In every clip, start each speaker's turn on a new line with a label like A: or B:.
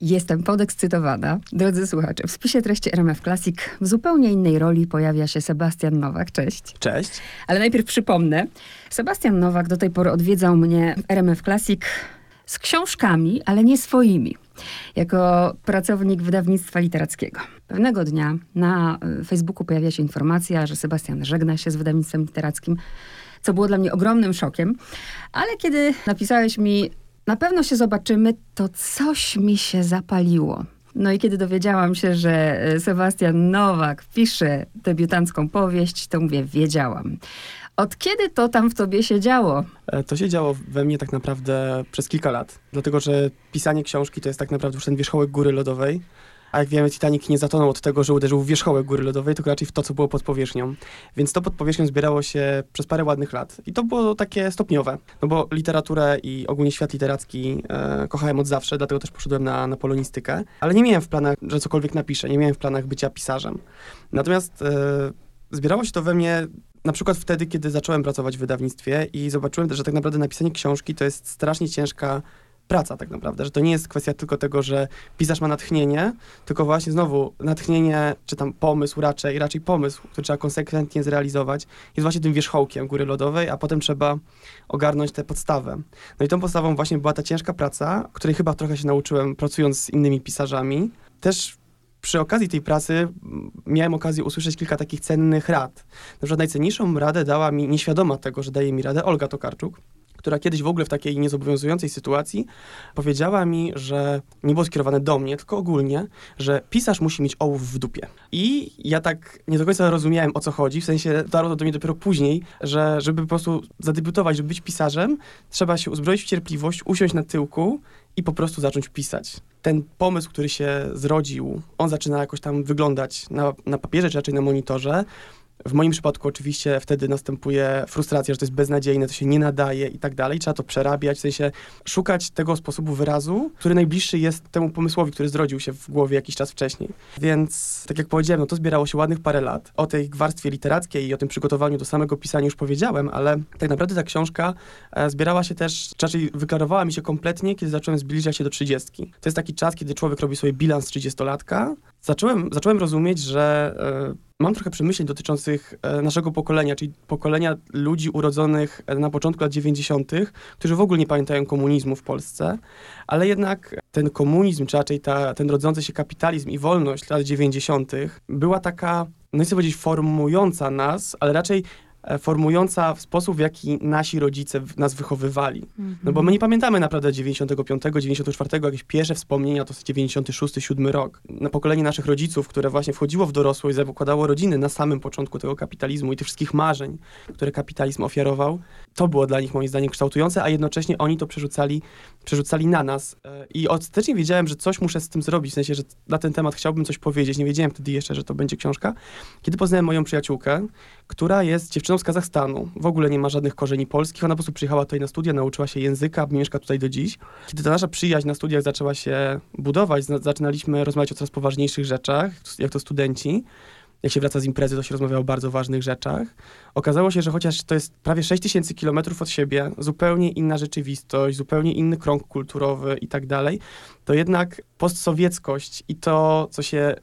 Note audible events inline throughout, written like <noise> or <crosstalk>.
A: Jestem podekscytowana. Drodzy słuchacze, w spisie treści RMF Classic w zupełnie innej roli pojawia się Sebastian Nowak. Cześć.
B: Cześć.
A: Ale najpierw przypomnę. Sebastian Nowak do tej pory odwiedzał mnie RMF Classic z książkami, ale nie swoimi. Jako pracownik wydawnictwa literackiego. Pewnego dnia na y, Facebooku pojawia się informacja, że Sebastian żegna się z wydawnictwem literackim, co było dla mnie ogromnym szokiem. Ale kiedy napisałeś mi, na pewno się zobaczymy, to coś mi się zapaliło. No i kiedy dowiedziałam się, że e, Sebastian Nowak pisze debiutancką powieść, to mówię, wiedziałam. Od kiedy to tam w tobie się działo?
B: E, to się działo we mnie tak naprawdę przez kilka lat. Dlatego, że pisanie książki to jest tak naprawdę już ten wierzchołek góry lodowej. A jak wiemy, Titanic nie zatonął od tego, że uderzył w wierzchołek góry lodowej, tylko raczej w to, co było pod powierzchnią. Więc to pod powierzchnią zbierało się przez parę ładnych lat. I to było takie stopniowe. No bo literaturę i ogólnie świat literacki e, kochałem od zawsze, dlatego też poszedłem na, na polonistykę. Ale nie miałem w planach, że cokolwiek napiszę. Nie miałem w planach bycia pisarzem. Natomiast e, zbierało się to we mnie na przykład wtedy, kiedy zacząłem pracować w wydawnictwie i zobaczyłem, że tak naprawdę napisanie książki to jest strasznie ciężka praca tak naprawdę, że to nie jest kwestia tylko tego, że pisarz ma natchnienie, tylko właśnie znowu natchnienie, czy tam pomysł raczej, raczej pomysł, który trzeba konsekwentnie zrealizować, jest właśnie tym wierzchołkiem góry lodowej, a potem trzeba ogarnąć tę podstawę. No i tą podstawą właśnie była ta ciężka praca, której chyba trochę się nauczyłem pracując z innymi pisarzami. Też przy okazji tej pracy miałem okazję usłyszeć kilka takich cennych rad. Na przykład najcenniejszą radę dała mi, nieświadoma tego, że daje mi radę, Olga Tokarczuk, która kiedyś w ogóle w takiej niezobowiązującej sytuacji powiedziała mi, że nie było skierowane do mnie, tylko ogólnie, że pisarz musi mieć ołów w dupie. I ja tak nie do końca rozumiałem, o co chodzi, w sensie dotarło to do mnie dopiero później, że żeby po prostu zadebiutować, żeby być pisarzem, trzeba się uzbroić w cierpliwość, usiąść na tyłku i po prostu zacząć pisać. Ten pomysł, który się zrodził, on zaczyna jakoś tam wyglądać na, na papierze, czy raczej na monitorze, w moim przypadku oczywiście wtedy następuje frustracja, że to jest beznadziejne, to się nie nadaje i tak dalej. Trzeba to przerabiać, w sensie szukać tego sposobu wyrazu, który najbliższy jest temu pomysłowi, który zrodził się w głowie jakiś czas wcześniej. Więc, tak jak powiedziałem, no to zbierało się ładnych parę lat. O tej warstwie literackiej i o tym przygotowaniu do samego pisania już powiedziałem, ale tak naprawdę ta książka e, zbierała się też, raczej wyklarowała mi się kompletnie, kiedy zacząłem zbliżać się do trzydziestki. To jest taki czas, kiedy człowiek robi sobie bilans trzydziestolatka, zacząłem, zacząłem rozumieć, że e, mam trochę przemyśleń dotyczących e, naszego pokolenia, czyli pokolenia ludzi urodzonych e, na początku lat 90., którzy w ogóle nie pamiętają komunizmu w Polsce, ale jednak ten komunizm, czy raczej ta, ten rodzący się kapitalizm i wolność lat 90. była taka, no nie chcę powiedzieć formująca nas, ale raczej formująca w sposób, w jaki nasi rodzice nas wychowywali. No bo my nie pamiętamy naprawdę 95, 94, jakieś pierwsze wspomnienia to jest 96, 7 rok. Na pokolenie naszych rodziców, które właśnie wchodziło w dorosłość, zakładało rodziny na samym początku tego kapitalizmu i tych wszystkich marzeń, które kapitalizm ofiarował, to było dla nich moim zdaniem kształtujące, a jednocześnie oni to przerzucali, przerzucali na nas. E, I ostatecznie wiedziałem, że coś muszę z tym zrobić, w sensie, że na ten temat chciałbym coś powiedzieć. Nie wiedziałem wtedy jeszcze, że to będzie książka. Kiedy poznałem moją przyjaciółkę, która jest dziewczyną z Kazachstanu, w ogóle nie ma żadnych korzeni polskich, ona po prostu przyjechała tutaj na studia, nauczyła się języka, mieszka tutaj do dziś. Kiedy ta nasza przyjaźń na studiach zaczęła się budować, zaczynaliśmy rozmawiać o coraz poważniejszych rzeczach, jak to studenci, jak się wraca z imprezy, to się rozmawia o bardzo ważnych rzeczach. Okazało się, że chociaż to jest prawie 6 tysięcy kilometrów od siebie, zupełnie inna rzeczywistość, zupełnie inny krąg kulturowy i tak dalej, to jednak postsowieckość i to, co się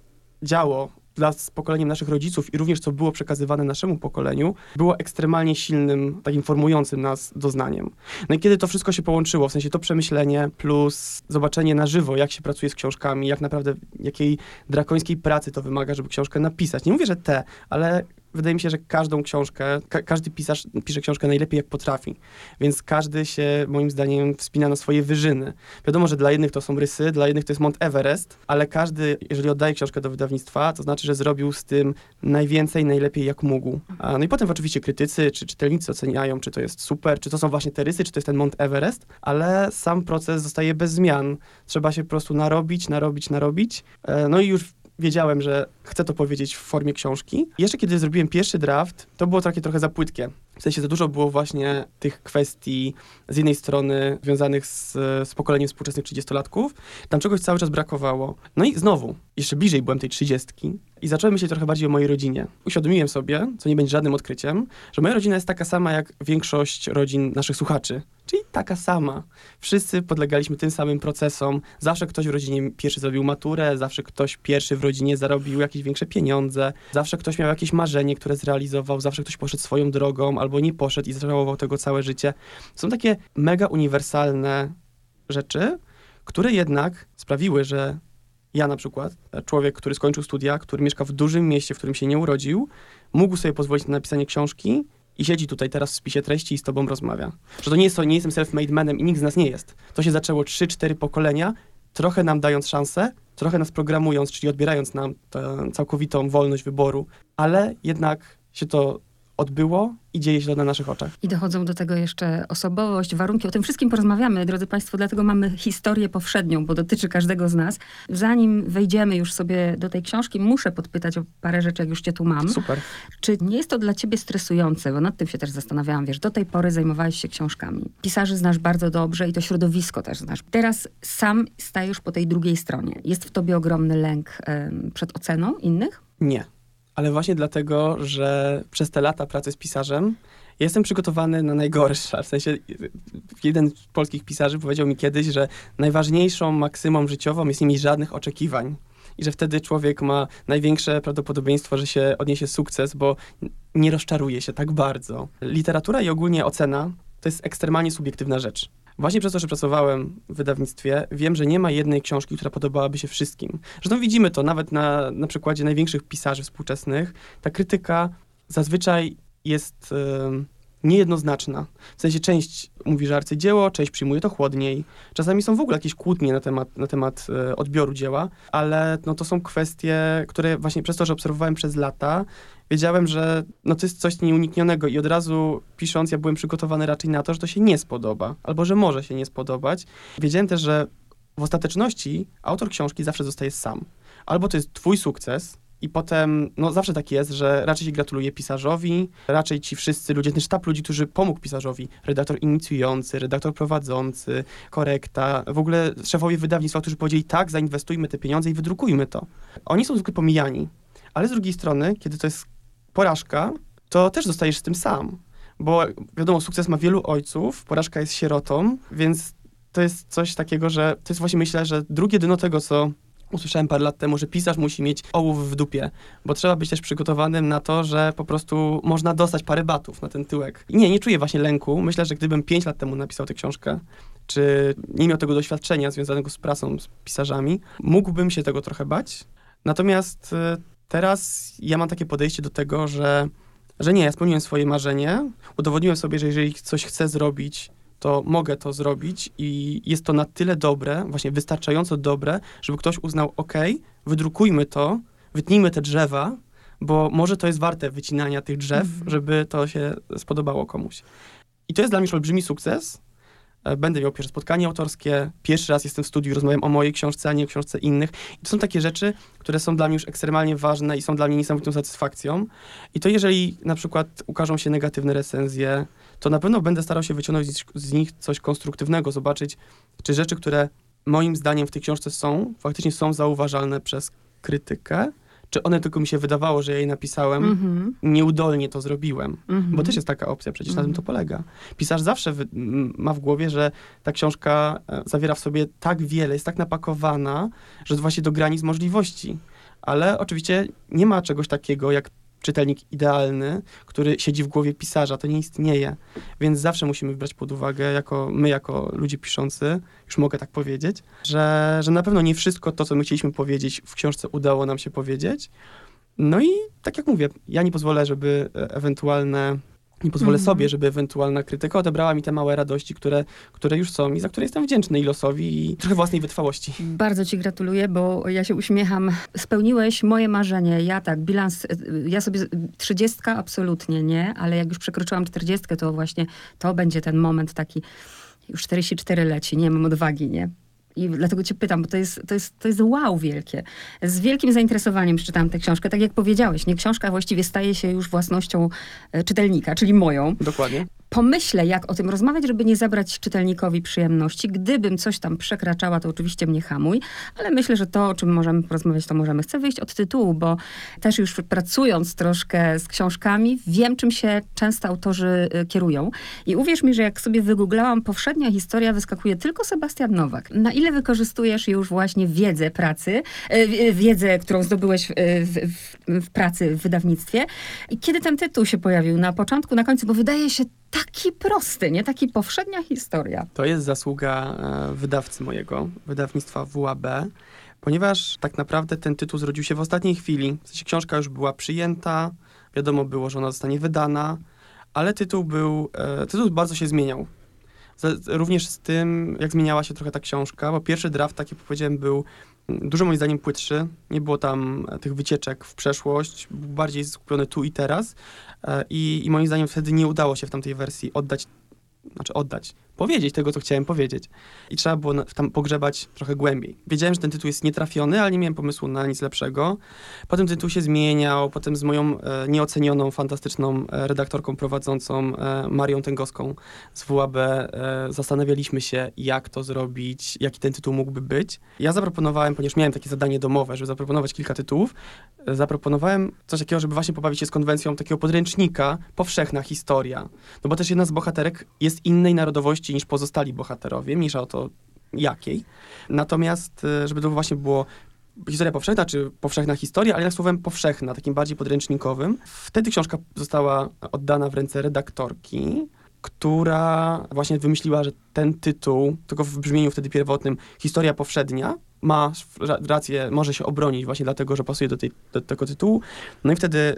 B: działo dla z pokoleniem naszych rodziców i również co było przekazywane naszemu pokoleniu, było ekstremalnie silnym, takim formującym nas doznaniem. No i kiedy to wszystko się połączyło, w sensie to przemyślenie plus zobaczenie na żywo, jak się pracuje z książkami, jak naprawdę, jakiej drakońskiej pracy to wymaga, żeby książkę napisać. Nie mówię, że te, ale wydaje mi się, że każdą książkę, ka każdy pisarz pisze książkę najlepiej jak potrafi, więc każdy się moim zdaniem wspina na swoje wyżyny. Wiadomo, że dla jednych to są rysy, dla jednych to jest Mont Everest, ale każdy, jeżeli oddaje książkę do wydawnictwa, to znaczy, że zrobił z tym najwięcej, najlepiej jak mógł. A, no i potem oczywiście krytycy czy czytelnicy oceniają, czy to jest super, czy to są właśnie te rysy, czy to jest ten Mont Everest, ale sam proces zostaje bez zmian. Trzeba się po prostu narobić, narobić, narobić. E, no i już wiedziałem, że chcę to powiedzieć w formie książki. Jeszcze kiedy zrobiłem pierwszy draft, to było takie trochę za płytkie. W sensie za dużo było właśnie tych kwestii z jednej strony związanych z, z pokoleniem współczesnych 30-latków. Tam czegoś cały czas brakowało. No i znowu, jeszcze bliżej byłem tej 30 i zacząłem myśleć trochę bardziej o mojej rodzinie. Uświadomiłem sobie, co nie będzie żadnym odkryciem, że moja rodzina jest taka sama jak większość rodzin naszych słuchaczy Czyli taka sama. Wszyscy podlegaliśmy tym samym procesom. Zawsze ktoś w rodzinie pierwszy zrobił maturę, zawsze ktoś pierwszy w rodzinie zarobił jakieś większe pieniądze, zawsze ktoś miał jakieś marzenie, które zrealizował, zawsze ktoś poszedł swoją drogą albo nie poszedł i żałował tego całe życie. Są takie mega uniwersalne rzeczy, które jednak sprawiły, że ja na przykład, człowiek, który skończył studia, który mieszka w dużym mieście, w którym się nie urodził, mógł sobie pozwolić na napisanie książki i siedzi tutaj teraz w spisie treści i z tobą rozmawia. Że to nie jest to, nie jestem self-made manem i nikt z nas nie jest. To się zaczęło 3-4 pokolenia, trochę nam dając szansę, trochę nas programując, czyli odbierając nam tę całkowitą wolność wyboru, ale jednak się to odbyło i dzieje się to na naszych oczach.
A: I dochodzą do tego jeszcze osobowość, warunki. O tym wszystkim porozmawiamy, drodzy Państwo, dlatego mamy historię powszednią, bo dotyczy każdego z nas. Zanim wejdziemy już sobie do tej książki, muszę podpytać o parę rzeczy, jak już cię tu mam.
B: Super.
A: Czy nie jest to dla ciebie stresujące? Bo nad tym się też zastanawiałam. Wiesz, do tej pory zajmowałeś się książkami. Pisarzy znasz bardzo dobrze i to środowisko też znasz. Teraz sam stajesz po tej drugiej stronie. Jest w tobie ogromny lęk przed oceną innych?
B: Nie ale właśnie dlatego, że przez te lata pracy z pisarzem jestem przygotowany na najgorsze. W sensie jeden z polskich pisarzy powiedział mi kiedyś, że najważniejszą maksymą życiową jest nie mieć żadnych oczekiwań. I że wtedy człowiek ma największe prawdopodobieństwo, że się odniesie sukces, bo nie rozczaruje się tak bardzo. Literatura i ogólnie ocena to jest ekstremalnie subiektywna rzecz. Właśnie przez to, że pracowałem w wydawnictwie, wiem, że nie ma jednej książki, która podobałaby się wszystkim. Zresztą widzimy to nawet na, na przykładzie największych pisarzy współczesnych. Ta krytyka zazwyczaj jest yy, niejednoznaczna. W sensie część mówi, że arcydzieło, część przyjmuje to chłodniej. Czasami są w ogóle jakieś kłótnie na temat, na temat yy, odbioru dzieła, ale no, to są kwestie, które właśnie przez to, że obserwowałem przez lata, wiedziałem, że no to jest coś nieuniknionego i od razu pisząc, ja byłem przygotowany raczej na to, że to się nie spodoba, albo że może się nie spodobać. Wiedziałem też, że w ostateczności autor książki zawsze zostaje sam. Albo to jest twój sukces, i potem, no zawsze tak jest, że raczej się gratuluje pisarzowi, raczej ci wszyscy ludzie, ten sztab ludzi, którzy pomógł pisarzowi, redaktor inicjujący, redaktor prowadzący, korekta, w ogóle szefowie wydawnictwa, którzy powiedzieli tak, zainwestujmy te pieniądze i wydrukujmy to. Oni są zwykle pomijani. Ale z drugiej strony, kiedy to jest porażka, to też zostajesz z tym sam. Bo wiadomo, sukces ma wielu ojców, porażka jest sierotą, więc to jest coś takiego, że to jest właśnie myślę, że drugie dno tego, co usłyszałem parę lat temu, że pisarz musi mieć ołów w dupie, bo trzeba być też przygotowanym na to, że po prostu można dostać parę batów na ten tyłek. I nie, nie czuję właśnie lęku. Myślę, że gdybym pięć lat temu napisał tę książkę, czy nie miał tego doświadczenia związanego z pracą z pisarzami, mógłbym się tego trochę bać. Natomiast y, Teraz ja mam takie podejście do tego, że, że nie, ja spełniłem swoje marzenie, udowodniłem sobie, że jeżeli coś chcę zrobić, to mogę to zrobić i jest to na tyle dobre, właśnie wystarczająco dobre, żeby ktoś uznał, ok, wydrukujmy to, wytnijmy te drzewa, bo może to jest warte wycinania tych drzew, mm. żeby to się spodobało komuś. I to jest dla mnie już olbrzymi sukces, E, będę miał pierwsze spotkanie autorskie, pierwszy raz jestem w studiu, rozmawiam o mojej książce, a nie o książce innych. I to są takie rzeczy, które są dla mnie już ekstremalnie ważne i są dla mnie niesamowitą satysfakcją. I to jeżeli na przykład ukażą się negatywne recenzje, to na pewno będę starał się wyciągnąć z nich coś konstruktywnego, zobaczyć, czy rzeczy, które moim zdaniem w tej książce są, faktycznie są zauważalne przez krytykę, czy one tylko mi się wydawało, że ja jej napisałem, mm-hmm. nieudolnie to zrobiłem. Mm-hmm. Bo też jest taka opcja, przecież mm-hmm. na tym to mhm. polega. Pisarz zawsze ma w głowie, że ta książka e, zawiera w sobie tak wiele, jest tak napakowana, że właśnie do granic możliwości. Ale oczywiście nie ma czegoś takiego jak czytelnik idealny, który siedzi w głowie pisarza. To nie istnieje. Więc zawsze musimy brać pod uwagę, jako my, jako ludzie piszący, już mogę tak powiedzieć, że, że na pewno nie wszystko to, co my chcieliśmy powiedzieć w książce udało nam się powiedzieć. No i tak jak mówię, ja nie pozwolę, żeby e, ewentualne nie pozwolę mm -hmm. sobie, żeby ewentualna krytyka odebrała mi te małe radości, które, które już są i za które jestem wdzięczny i losowi i trochę własnej wytrwałości.
A: Bardzo ci gratuluję, bo ja się uśmiecham. Spełniłeś moje marzenie. Ja tak, bilans, ja sobie trzydziestka absolutnie nie, ale jak już przekroczyłam czterdziestkę, to właśnie to będzie ten moment taki, już 44 leci, nie mam odwagi, nie? I dlatego cię pytam, bo to jest, to, jest, to jest wow wielkie. Z wielkim zainteresowaniem przeczytałam tę książkę. Tak jak powiedziałeś, nie książka właściwie staje się już własnością e, czytelnika, czyli moją.
B: Dokładnie.
A: Pomyślę, jak o tym rozmawiać, żeby nie zabrać czytelnikowi przyjemności. Gdybym coś tam przekraczała, to oczywiście mnie hamuj, ale myślę, że to, o czym możemy porozmawiać, to możemy. Chcę wyjść od tytułu, bo też już pracując troszkę z książkami, wiem, czym się często autorzy y, kierują. I uwierz mi, że jak sobie wygooglałam, powszednia historia wyskakuje tylko Sebastian Nowak. Na ile wykorzystujesz już właśnie wiedzę pracy, y, wiedzę, którą zdobyłeś w, w, w pracy w wydawnictwie? I kiedy ten tytuł się pojawił? Na początku, na końcu? Bo wydaje się taki prosty, nie? Taki powszednia historia.
B: To jest zasługa e, wydawcy mojego, wydawnictwa WAB, ponieważ tak naprawdę ten tytuł zrodził się w ostatniej chwili. W sensie książka już była przyjęta, wiadomo było, że ona zostanie wydana, ale tytuł był, e, tytuł bardzo się zmieniał. Również z tym, jak zmieniała się trochę ta książka, bo pierwszy draft, tak jak powiedziałem, był dużo moim zdaniem płytszy. Nie było tam e, tych wycieczek w przeszłość, był bardziej skupiony tu i teraz. E, I, I moim zdaniem wtedy nie udało się w tamtej wersji oddać, znaczy oddać, powiedzieć tego, co chciałem powiedzieć. I trzeba było tam pogrzebać trochę głębiej. Wiedziałem, że ten tytuł jest nietrafiony, ale nie miałem pomysłu na nic lepszego. Potem tytuł się zmieniał, potem z moją e, nieocenioną, fantastyczną e, redaktorką prowadzącą e, Marią Tęgowską z WAB e, zastanawialiśmy się, jak to zrobić, jaki ten tytuł mógłby być. Ja zaproponowałem, ponieważ miałem takie zadanie domowe, żeby zaproponować kilka tytułów, e, zaproponowałem coś takiego, żeby właśnie pobawić się z konwencją takiego podręcznika, powszechna historia. No bo też jedna z bohaterek jest innej narodowości niż pozostali bohaterowie, mniejsza o to jakiej. Natomiast, e, żeby to właśnie było historia powszechna, czy powszechna historia, ale jak słowem powszechna, takim bardziej podręcznikowym. Wtedy książka została oddana w ręce redaktorki, która właśnie wymyśliła, że ten tytuł, tylko w brzmieniu wtedy pierwotnym, historia powszednia, ma rację, może się obronić właśnie dlatego, że pasuje do, tej, do tego tytułu. No i wtedy e,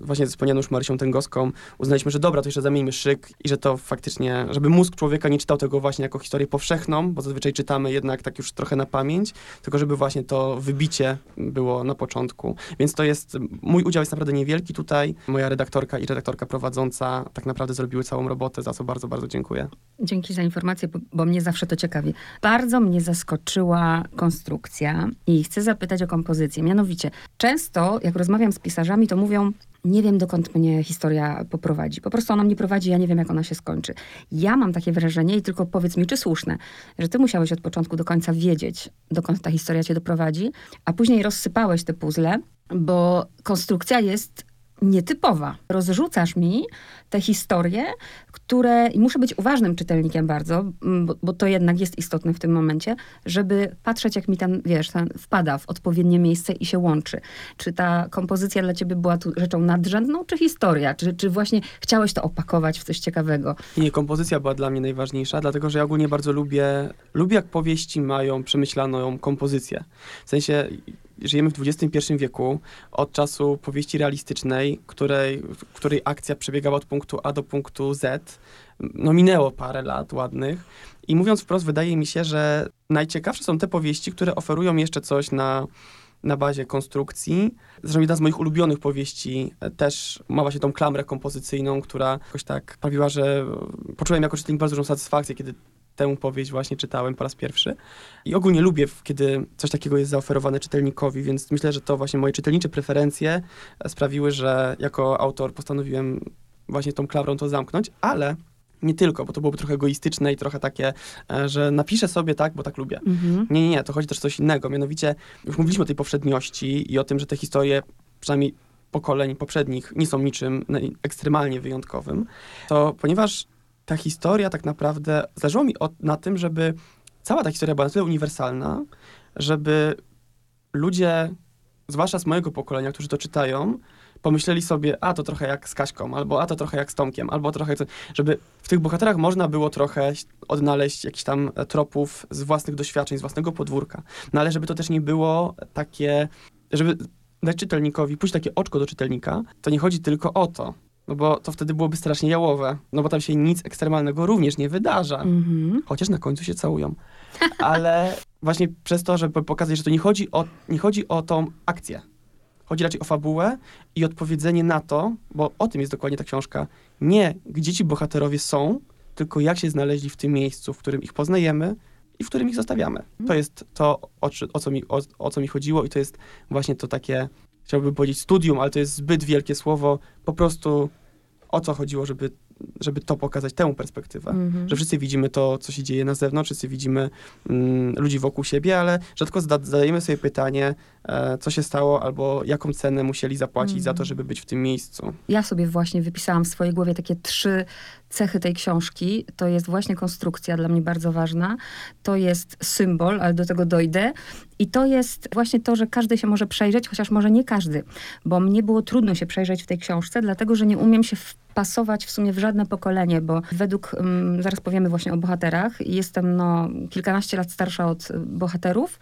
B: właśnie z wspomnianą już Marysią Tęgowską uznaliśmy, że dobra, to jeszcze zamieńmy szyk i że to faktycznie, żeby mózg człowieka nie czytał tego właśnie jako historię powszechną, bo zazwyczaj czytamy jednak tak już trochę na pamięć, tylko żeby właśnie to wybicie było na początku. Więc to jest, mój udział jest naprawdę niewielki tutaj. Moja redaktorka i redaktorka prowadząca tak naprawdę zrobiły całą robotę, za co bardzo, bardzo dziękuję.
A: Dzięki za informację, bo, bo mnie zawsze to ciekawi. Bardzo mnie zaskoczyła konstrukcja i chcę zapytać o kompozycję. Mianowicie, często jak rozmawiam z pisarzami, to mówią, nie wiem dokąd mnie historia poprowadzi. Po prostu ona mnie prowadzi, ja nie wiem jak ona się skończy. Ja mam takie wrażenie i tylko powiedz mi, czy słuszne, że ty musiałeś od początku do końca wiedzieć, dokąd ta historia cię doprowadzi, a później rozsypałeś te puzzle, bo konstrukcja jest nietypowa. Rozrzucasz mi te historie, które, i muszę być uważnym czytelnikiem bardzo, bo, bo, to jednak jest istotne w tym momencie, żeby patrzeć, jak mi ten, wiesz, ten wpada w odpowiednie miejsce i się łączy. Czy ta kompozycja dla ciebie była tu rzeczą nadrzędną, czy historia? Czy, czy właśnie chciałeś to opakować w coś ciekawego?
B: Nie, kompozycja była dla mnie najważniejsza, dlatego, że ja ogólnie bardzo lubię, lubię jak powieści mają przemyślaną kompozycję. W sensie, żyjemy w XXI wieku, od czasu powieści realistycznej, której, której akcja przebiegała od punktu A do punktu Z. No minęło parę lat ładnych. I mówiąc wprost, wydaje mi się, że najciekawsze są te powieści, które oferują jeszcze coś na, na bazie konstrukcji. Zresztą jedna z moich ulubionych powieści też ma właśnie tą klamrę kompozycyjną, która jakoś tak sprawiła, że poczułem jako czytelnik bardzo dużą satysfakcję, kiedy tę powieść właśnie czytałem po raz pierwszy. I ogólnie lubię, kiedy coś takiego jest zaoferowane czytelnikowi, więc myślę, że to właśnie moje czytelnicze preferencje sprawiły, że jako autor postanowiłem właśnie tą klawrą to zamknąć, ale nie tylko, bo to byłoby trochę egoistyczne i trochę takie, e, że napiszę sobie tak, bo tak lubię. Mhm. Nie, nie, nie, to chodzi też o coś innego. Mianowicie, już mówiliśmy o tej powszedniości i o tym, że te historie, przynajmniej pokoleń poprzednich, nie są niczym ekstremalnie wyjątkowym, to ponieważ ta historia tak naprawdę, zależało mi od, na tym, żeby cała ta historia była na tyle uniwersalna, żeby ludzie, zwłaszcza z mojego pokolenia, którzy to czytają, pomyśleli sobie, a to trochę jak z Kaśką, albo a to trochę jak z Tomkiem, albo trochę, żeby w tych bohaterach można było trochę odnaleźć jakichś tam tropów z własnych doświadczeń, z własnego podwórka. No ale żeby to też nie było takie, żeby dać czytelnikowi, pójść takie oczko do czytelnika, to nie chodzi tylko o to, no bo to wtedy byłoby strasznie jałowe. No bo tam się nic ekstremalnego również nie wydarza. Mm-hmm. Chociaż na końcu się całują. Ale właśnie przez to, żeby pokazać, że to nie chodzi o, nie chodzi o tą akcję. Chodzi raczej o fabułę i odpowiedzenie na to, bo o tym jest dokładnie ta książka. Nie gdzie ci bohaterowie są, tylko jak się znaleźli w tym miejscu, w którym ich poznajemy i w którym ich zostawiamy. Mhm. To jest to, o, o, co mi, o, o co mi chodziło i to jest właśnie to takie chciałbym powiedzieć studium, ale to jest zbyt wielkie słowo, po prostu o co chodziło, żeby żeby to pokazać, tę perspektywę.
A: Mhm.
B: Że wszyscy widzimy to, co się dzieje na zewnątrz, wszyscy widzimy mm, ludzi wokół siebie, ale rzadko zada zadajemy sobie pytanie, e, co się stało, albo jaką cenę musieli zapłacić za to,
A: Mhm.
B: żeby być w tym miejscu.
A: Ja sobie właśnie wypisałam w swojej głowie takie trzy cechy tej książki. To jest właśnie konstrukcja, dla mnie bardzo ważna. To jest symbol, ale do tego dojdę. I to jest właśnie to, że każdy się może przejrzeć, chociaż może nie każdy. Bo mnie było trudno się przejrzeć w tej książce, dlatego że nie umiem się wpasować w sumie w żadne pokolenie, bo według, um, zaraz powiemy właśnie o bohaterach, jestem no kilkanaście lat starsza od bohaterów,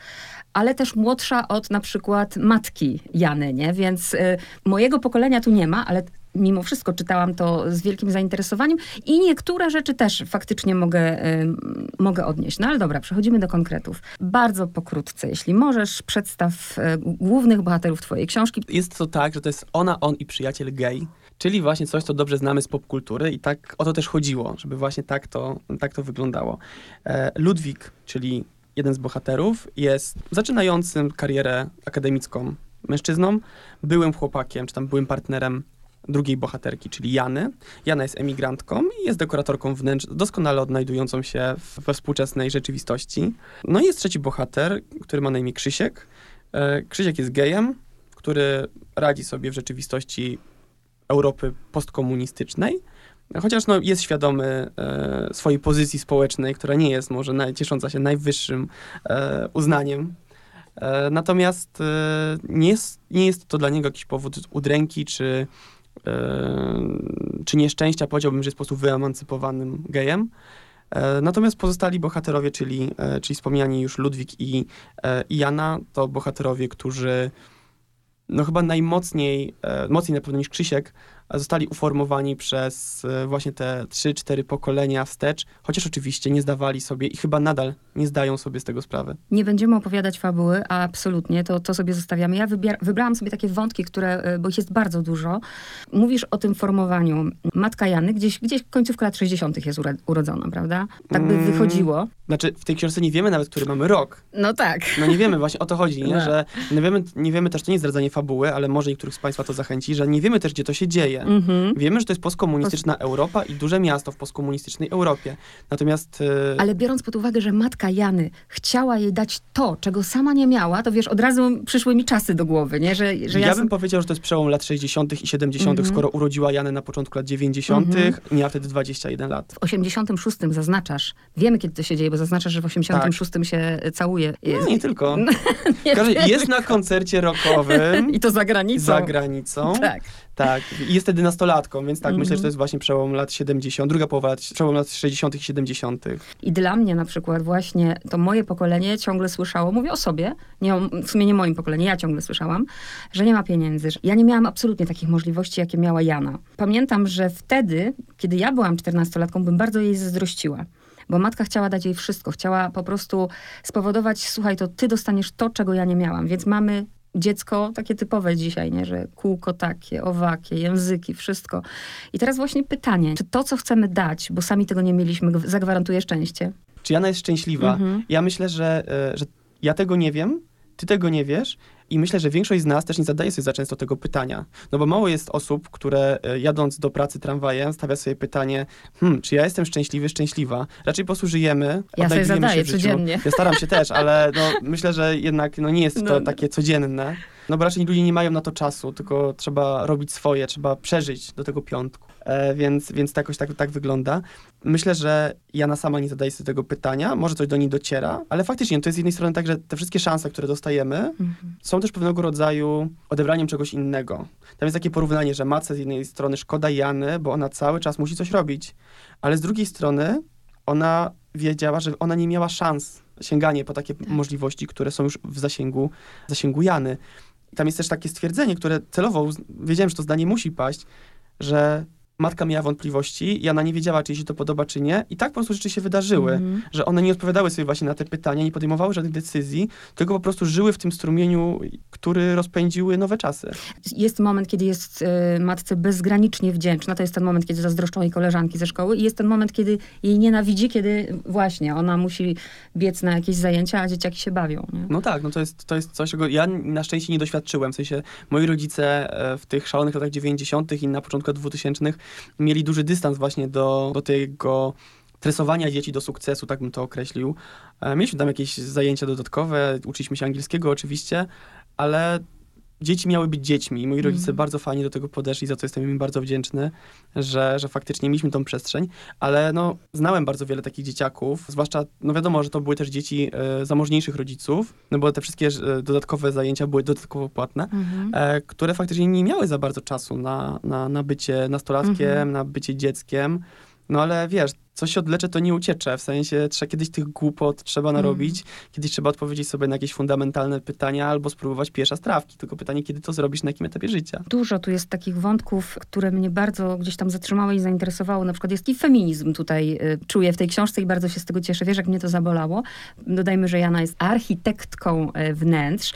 A: ale też młodsza od na przykład matki Jany, nie? Więc y, mojego pokolenia tu nie ma, ale mimo wszystko czytałam to z wielkim zainteresowaniem i niektóre rzeczy też faktycznie mogę, y, mogę odnieść. No ale dobra, przechodzimy do konkretów. Bardzo pokrótce, jeśli możesz, przedstaw y, głównych bohaterów twojej książki.
B: Jest to tak, że to jest ona, on i przyjaciel gay, czyli właśnie coś, co dobrze znamy z popkultury i tak o to też chodziło, żeby właśnie tak to, tak to wyglądało. E, Ludwik, czyli jeden z bohaterów, jest zaczynającym karierę akademicką mężczyzną, byłym chłopakiem, czy tam byłym partnerem drugiej bohaterki, czyli Jany. Jana jest emigrantką i jest dekoratorką wnętrz, doskonale odnajdującą się we współczesnej rzeczywistości. No i jest trzeci bohater, który ma na imię Krzysiek. E, Krzysiek jest gejem, który radzi sobie w rzeczywistości Europy postkomunistycznej, chociaż no, jest świadomy e, swojej pozycji społecznej, która nie jest może naj, ciesząca się najwyższym e, uznaniem. E, natomiast e, nie, jest, nie jest to dla niego jakiś powód udręki czy, czy nieszczęścia. Powiedziałbym, że jest po prostu wyemancypowanym gejem. E, Natomiast pozostali bohaterowie, czyli, e, czyli wspomniani już Ludwik i, i Jana, to bohaterowie, którzy no chyba najmocniej, mocniej na pewno niż Krzysiek, zostali uformowani przez e, właśnie te 3-4 pokolenia wstecz, chociaż oczywiście nie zdawali sobie i chyba nadal nie zdają sobie z tego sprawy.
A: Nie będziemy opowiadać fabuły, a absolutnie, to, to sobie zostawiamy. Ja wybrałam sobie takie wątki, które, y, bo ich jest bardzo dużo. Mówisz o tym formowaniu. Matka Jany gdzieś, gdzieś końcówka lat 60. jest urodzona, prawda? Tak by
B: Mm.
A: wychodziło.
B: Znaczy, w tej książce nie wiemy nawet, który mamy rok.
A: No tak.
B: No nie wiemy, właśnie o to chodzi, nie?
A: No.
B: że nie wiemy, nie wiemy też, to nie jest zdradzanie fabuły, ale może niektórych z Państwa to zachęci, że nie wiemy też, gdzie to się dzieje.
A: Mhm.
B: Wiemy, że to jest postkomunistyczna Europa i duże miasto w postkomunistycznej Europie. Natomiast e,
A: Ale biorąc pod uwagę, że matka Jany chciała jej dać to, czego sama nie miała, to wiesz, od razu przyszły mi czasy do głowy, nie? Że, że
B: ja,
A: ja,
B: bym powiedział, że to jest przełom lat 60. i 70.,
A: Mhm.
B: skoro urodziła Janę na początku lat 90.,
A: Mhm.
B: miała wtedy 21 lat.
A: w 86 zaznaczasz, wiemy kiedy to się dzieje, bo zaznaczasz, że w 86 się całuje.
B: No, nie tylko. <laughs>
A: Nie tylko.
B: jest na koncercie rockowym <laughs>
A: I to za granicą.
B: za granicą.
A: Tak.
B: Tak, i jest wtedy nastolatką, więc tak,
A: Mhm.
B: myślę, że to jest właśnie przełom lat 70., druga połowa przełom lat 60. i 70.
A: I dla mnie na przykład właśnie to moje pokolenie ciągle słyszało, mówię o sobie, nie o, w sumie nie moim pokoleniu, ja ciągle słyszałam, że nie ma pieniędzy. że Ja nie miałam absolutnie takich możliwości, jakie miała Jana. Pamiętam, że wtedy, kiedy ja byłam czternastolatką, bym bardzo jej zazdrościła. Bo matka chciała dać jej wszystko, chciała po prostu spowodować, słuchaj, to ty dostaniesz to, czego ja nie miałam. Więc mamy dziecko takie typowe dzisiaj, nie? że kółko takie, owakie, języki, wszystko. I teraz właśnie pytanie, czy to, co chcemy dać, bo sami tego nie mieliśmy, zagwarantuje szczęście?
B: Czy Jana jest szczęśliwa?
A: Mhm.
B: Ja myślę, że, e, że ja tego nie wiem, ty tego nie wiesz i myślę, że większość z nas też nie zadaje sobie za często tego pytania. No bo mało jest osób, które e, jadąc do pracy tramwajem stawia sobie pytanie, hmm, czy ja jestem szczęśliwy, szczęśliwa? Raczej po prostu żyjemy,
A: Ja sobie zadaję
B: się w życiu.
A: codziennie.
B: Ja staram się też, ale no, myślę, że jednak no, nie jest to
A: No, no.
B: takie codzienne. No bo raczej ludzie nie mają na to czasu, tylko trzeba robić swoje, trzeba przeżyć do tego piątku. E, więc, więc to jakoś tak, tak wygląda. Myślę, że Jana sama nie zadaje sobie tego pytania, może coś do niej dociera, ale faktycznie to jest z jednej strony tak, że te wszystkie szanse, które dostajemy,
A: Mhm.
B: są też pewnego rodzaju odebraniem czegoś innego. Tam jest takie porównanie, że matce z jednej strony szkoda Jany, bo ona cały czas musi coś robić, ale z drugiej strony ona wiedziała, że ona nie miała szans sięganie po takie możliwości, które są już w zasięgu, zasięgu Jany. Tam jest też takie stwierdzenie, które celowo wiedziałem, że to zdanie musi paść, że matka miała wątpliwości, Jana nie wiedziała, czy jej się to podoba, czy nie. I tak po prostu rzeczy się wydarzyły
A: Mhm.
B: że one nie odpowiadały sobie właśnie na te pytania, nie podejmowały żadnych decyzji, tylko po prostu żyły w tym strumieniu, który rozpędziły nowe czasy.
A: Jest moment, kiedy jest y, matce bezgranicznie wdzięczna. To jest ten moment, kiedy zazdroszczą jej koleżanki ze szkoły. I jest ten moment, kiedy jej nienawidzi, kiedy właśnie ona musi biec na jakieś zajęcia, a dzieciaki się bawią. Nie?
B: No tak, no to jest, to jest coś, czego ja na szczęście nie doświadczyłem. W sensie moi rodzice e, w tych szalonych latach 90. i na początku lat 2000 mieli duży dystans właśnie do, do tego tresowania dzieci do sukcesu, tak bym to określił. E, mieliśmy tam jakieś zajęcia dodatkowe, uczyliśmy się angielskiego oczywiście, ale dzieci miały być dziećmi moi rodzice
A: Mhm.
B: bardzo fajnie do tego podeszli, za co jestem im bardzo wdzięczny, że, że faktycznie mieliśmy tą przestrzeń, ale no, znałem bardzo wiele takich dzieciaków, zwłaszcza, no wiadomo, że to były też dzieci e, zamożniejszych rodziców, no bo te wszystkie e, dodatkowe zajęcia były dodatkowo płatne,
A: Mhm.
B: e, które faktycznie nie miały za bardzo czasu na, na, na bycie nastolatkiem,
A: Mhm.
B: na bycie dzieckiem. No ale wiesz, coś się odlecze, to nie uciecze. W sensie trzeba kiedyś tych głupot trzeba narobić, kiedyś trzeba odpowiedzieć sobie na jakieś fundamentalne pytania albo spróbować pierwsza strawki. Tylko pytanie, kiedy to zrobisz, na jakim etapie życia.
A: Dużo tu jest takich wątków, które mnie bardzo gdzieś tam zatrzymały i zainteresowały. Na przykład jest i feminizm tutaj y, czuję w tej książce i bardzo się z tego cieszę. Wiesz, jak mnie to zabolało? Dodajmy, że Jana jest architektką y, wnętrz.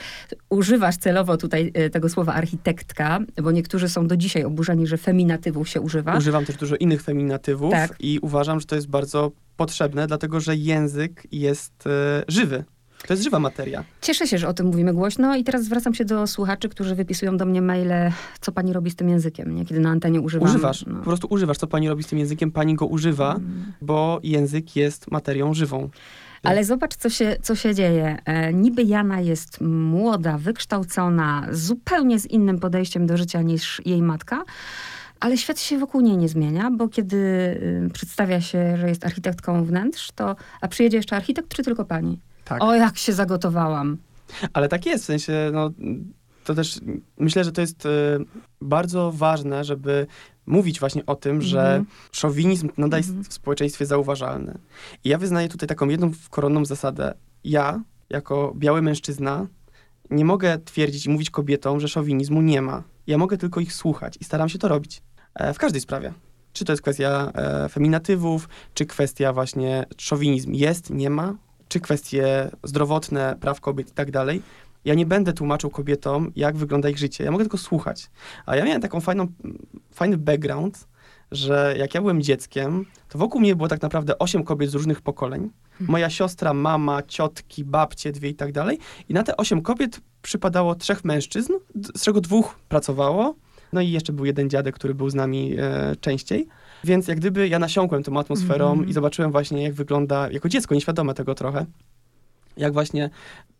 A: Używasz celowo tutaj y, tego słowa architektka, bo niektórzy są do dzisiaj oburzeni, że feminatywów się używa.
B: Używam też dużo innych feminatywów
A: Tak.
B: i uważam, że to jest bardzo potrzebne, dlatego że język jest e, żywy. To jest żywa materia.
A: Cieszę się, że o tym mówimy głośno i teraz zwracam się do słuchaczy, którzy wypisują do mnie maile, co pani robi z tym językiem, nie? kiedy na antenie używam.
B: Używasz,
A: no.
B: po prostu używasz. Co pani robi z tym językiem? Pani go używa,
A: Mm.
B: bo język jest materią żywą.
A: Ale zobacz, co się, co się dzieje. E, niby Jana jest młoda, wykształcona, zupełnie z innym podejściem do życia niż jej matka, ale świat się wokół niej nie zmienia, bo kiedy y, przedstawia się, że jest architektką wnętrz, to a przyjedzie jeszcze architekt, czy tylko pani?
B: Tak.
A: O, jak się zagotowałam.
B: Ale tak jest, w sensie, no, to też myślę, że to jest e, bardzo ważne, żeby mówić właśnie o tym, że
A: Mhm.
B: szowinizm nadal jest
A: Mhm.
B: w społeczeństwie zauważalny. I ja wyznaję tutaj taką jedną koronną zasadę. Ja, jako biały mężczyzna, nie mogę twierdzić i mówić kobietom, że szowinizmu nie ma. Ja mogę tylko ich słuchać i staram się to robić. E, w każdej sprawie. Czy to jest kwestia e, feminatywów, czy kwestia właśnie szowinizm jest, nie ma, czy kwestie zdrowotne, praw kobiet i tak dalej. Ja nie będę tłumaczył kobietom, jak wygląda ich życie. Ja mogę tylko słuchać. A ja miałem taką fajną, fajny background, że jak ja byłem dzieckiem, to wokół mnie było tak naprawdę osiem kobiet z różnych pokoleń. Moja siostra, mama, ciotki, babcie, dwie i tak dalej. I na te osiem kobiet przypadało trzech mężczyzn, z czego dwóch pracowało. No i jeszcze był jeden dziadek, który był z nami e, częściej. Więc jak gdyby ja nasiąkłem tą atmosferą
A: Mhm.
B: i zobaczyłem właśnie, jak wygląda, jako dziecko, nieświadome tego trochę, jak właśnie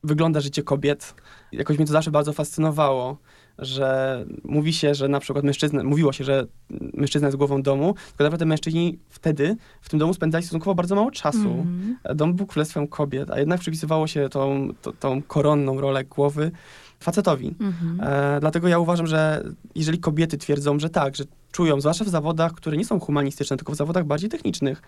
B: wygląda życie kobiet. Jakoś mnie to zawsze bardzo fascynowało, że mówi się, że na przykład mężczyzna, mówiło się, że mężczyzna jest głową domu, tylko naprawdę mężczyźni wtedy w tym domu spędzali stosunkowo bardzo mało czasu.
A: Mhm.
B: Dom był królestwem kobiet, a jednak przypisywało się tą, tą, tą koronną rolę głowy facetowi.
A: Mhm.
B: E, dlatego ja uważam, że jeżeli kobiety twierdzą, że tak, że czują, zwłaszcza w zawodach, które nie są humanistyczne, tylko w zawodach bardziej technicznych,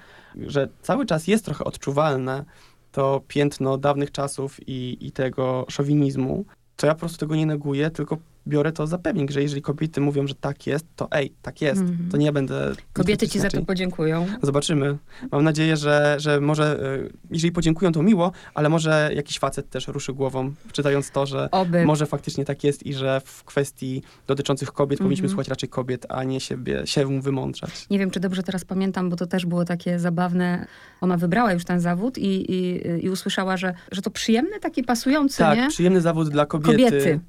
B: że cały czas jest trochę odczuwalne to piętno dawnych czasów i, i tego szowinizmu, to ja po prostu tego nie neguję, tylko biorę to za pewnik, że jeżeli kobiety mówią, że tak jest, to ej, tak jest.
A: Mhm.
B: To nie będę...
A: Kobiety ci za to podziękują.
B: Zobaczymy. Mam nadzieję, że, że może, y, jeżeli podziękują, to miło, ale może jakiś facet też ruszy głową, czytając to, że
A: Oby.
B: może faktycznie tak jest i że w kwestii dotyczących kobiet powinniśmy
A: Mhm.
B: słuchać raczej kobiet, a nie siebie, się wymądrzać.
A: Nie wiem, czy dobrze teraz pamiętam, bo to też było takie zabawne. Ona wybrała już ten zawód i, i, i usłyszała, że, że to przyjemny, taki pasujący,
B: Tak,
A: nie?
B: przyjemny zawód dla kobiety.
A: Kobiety.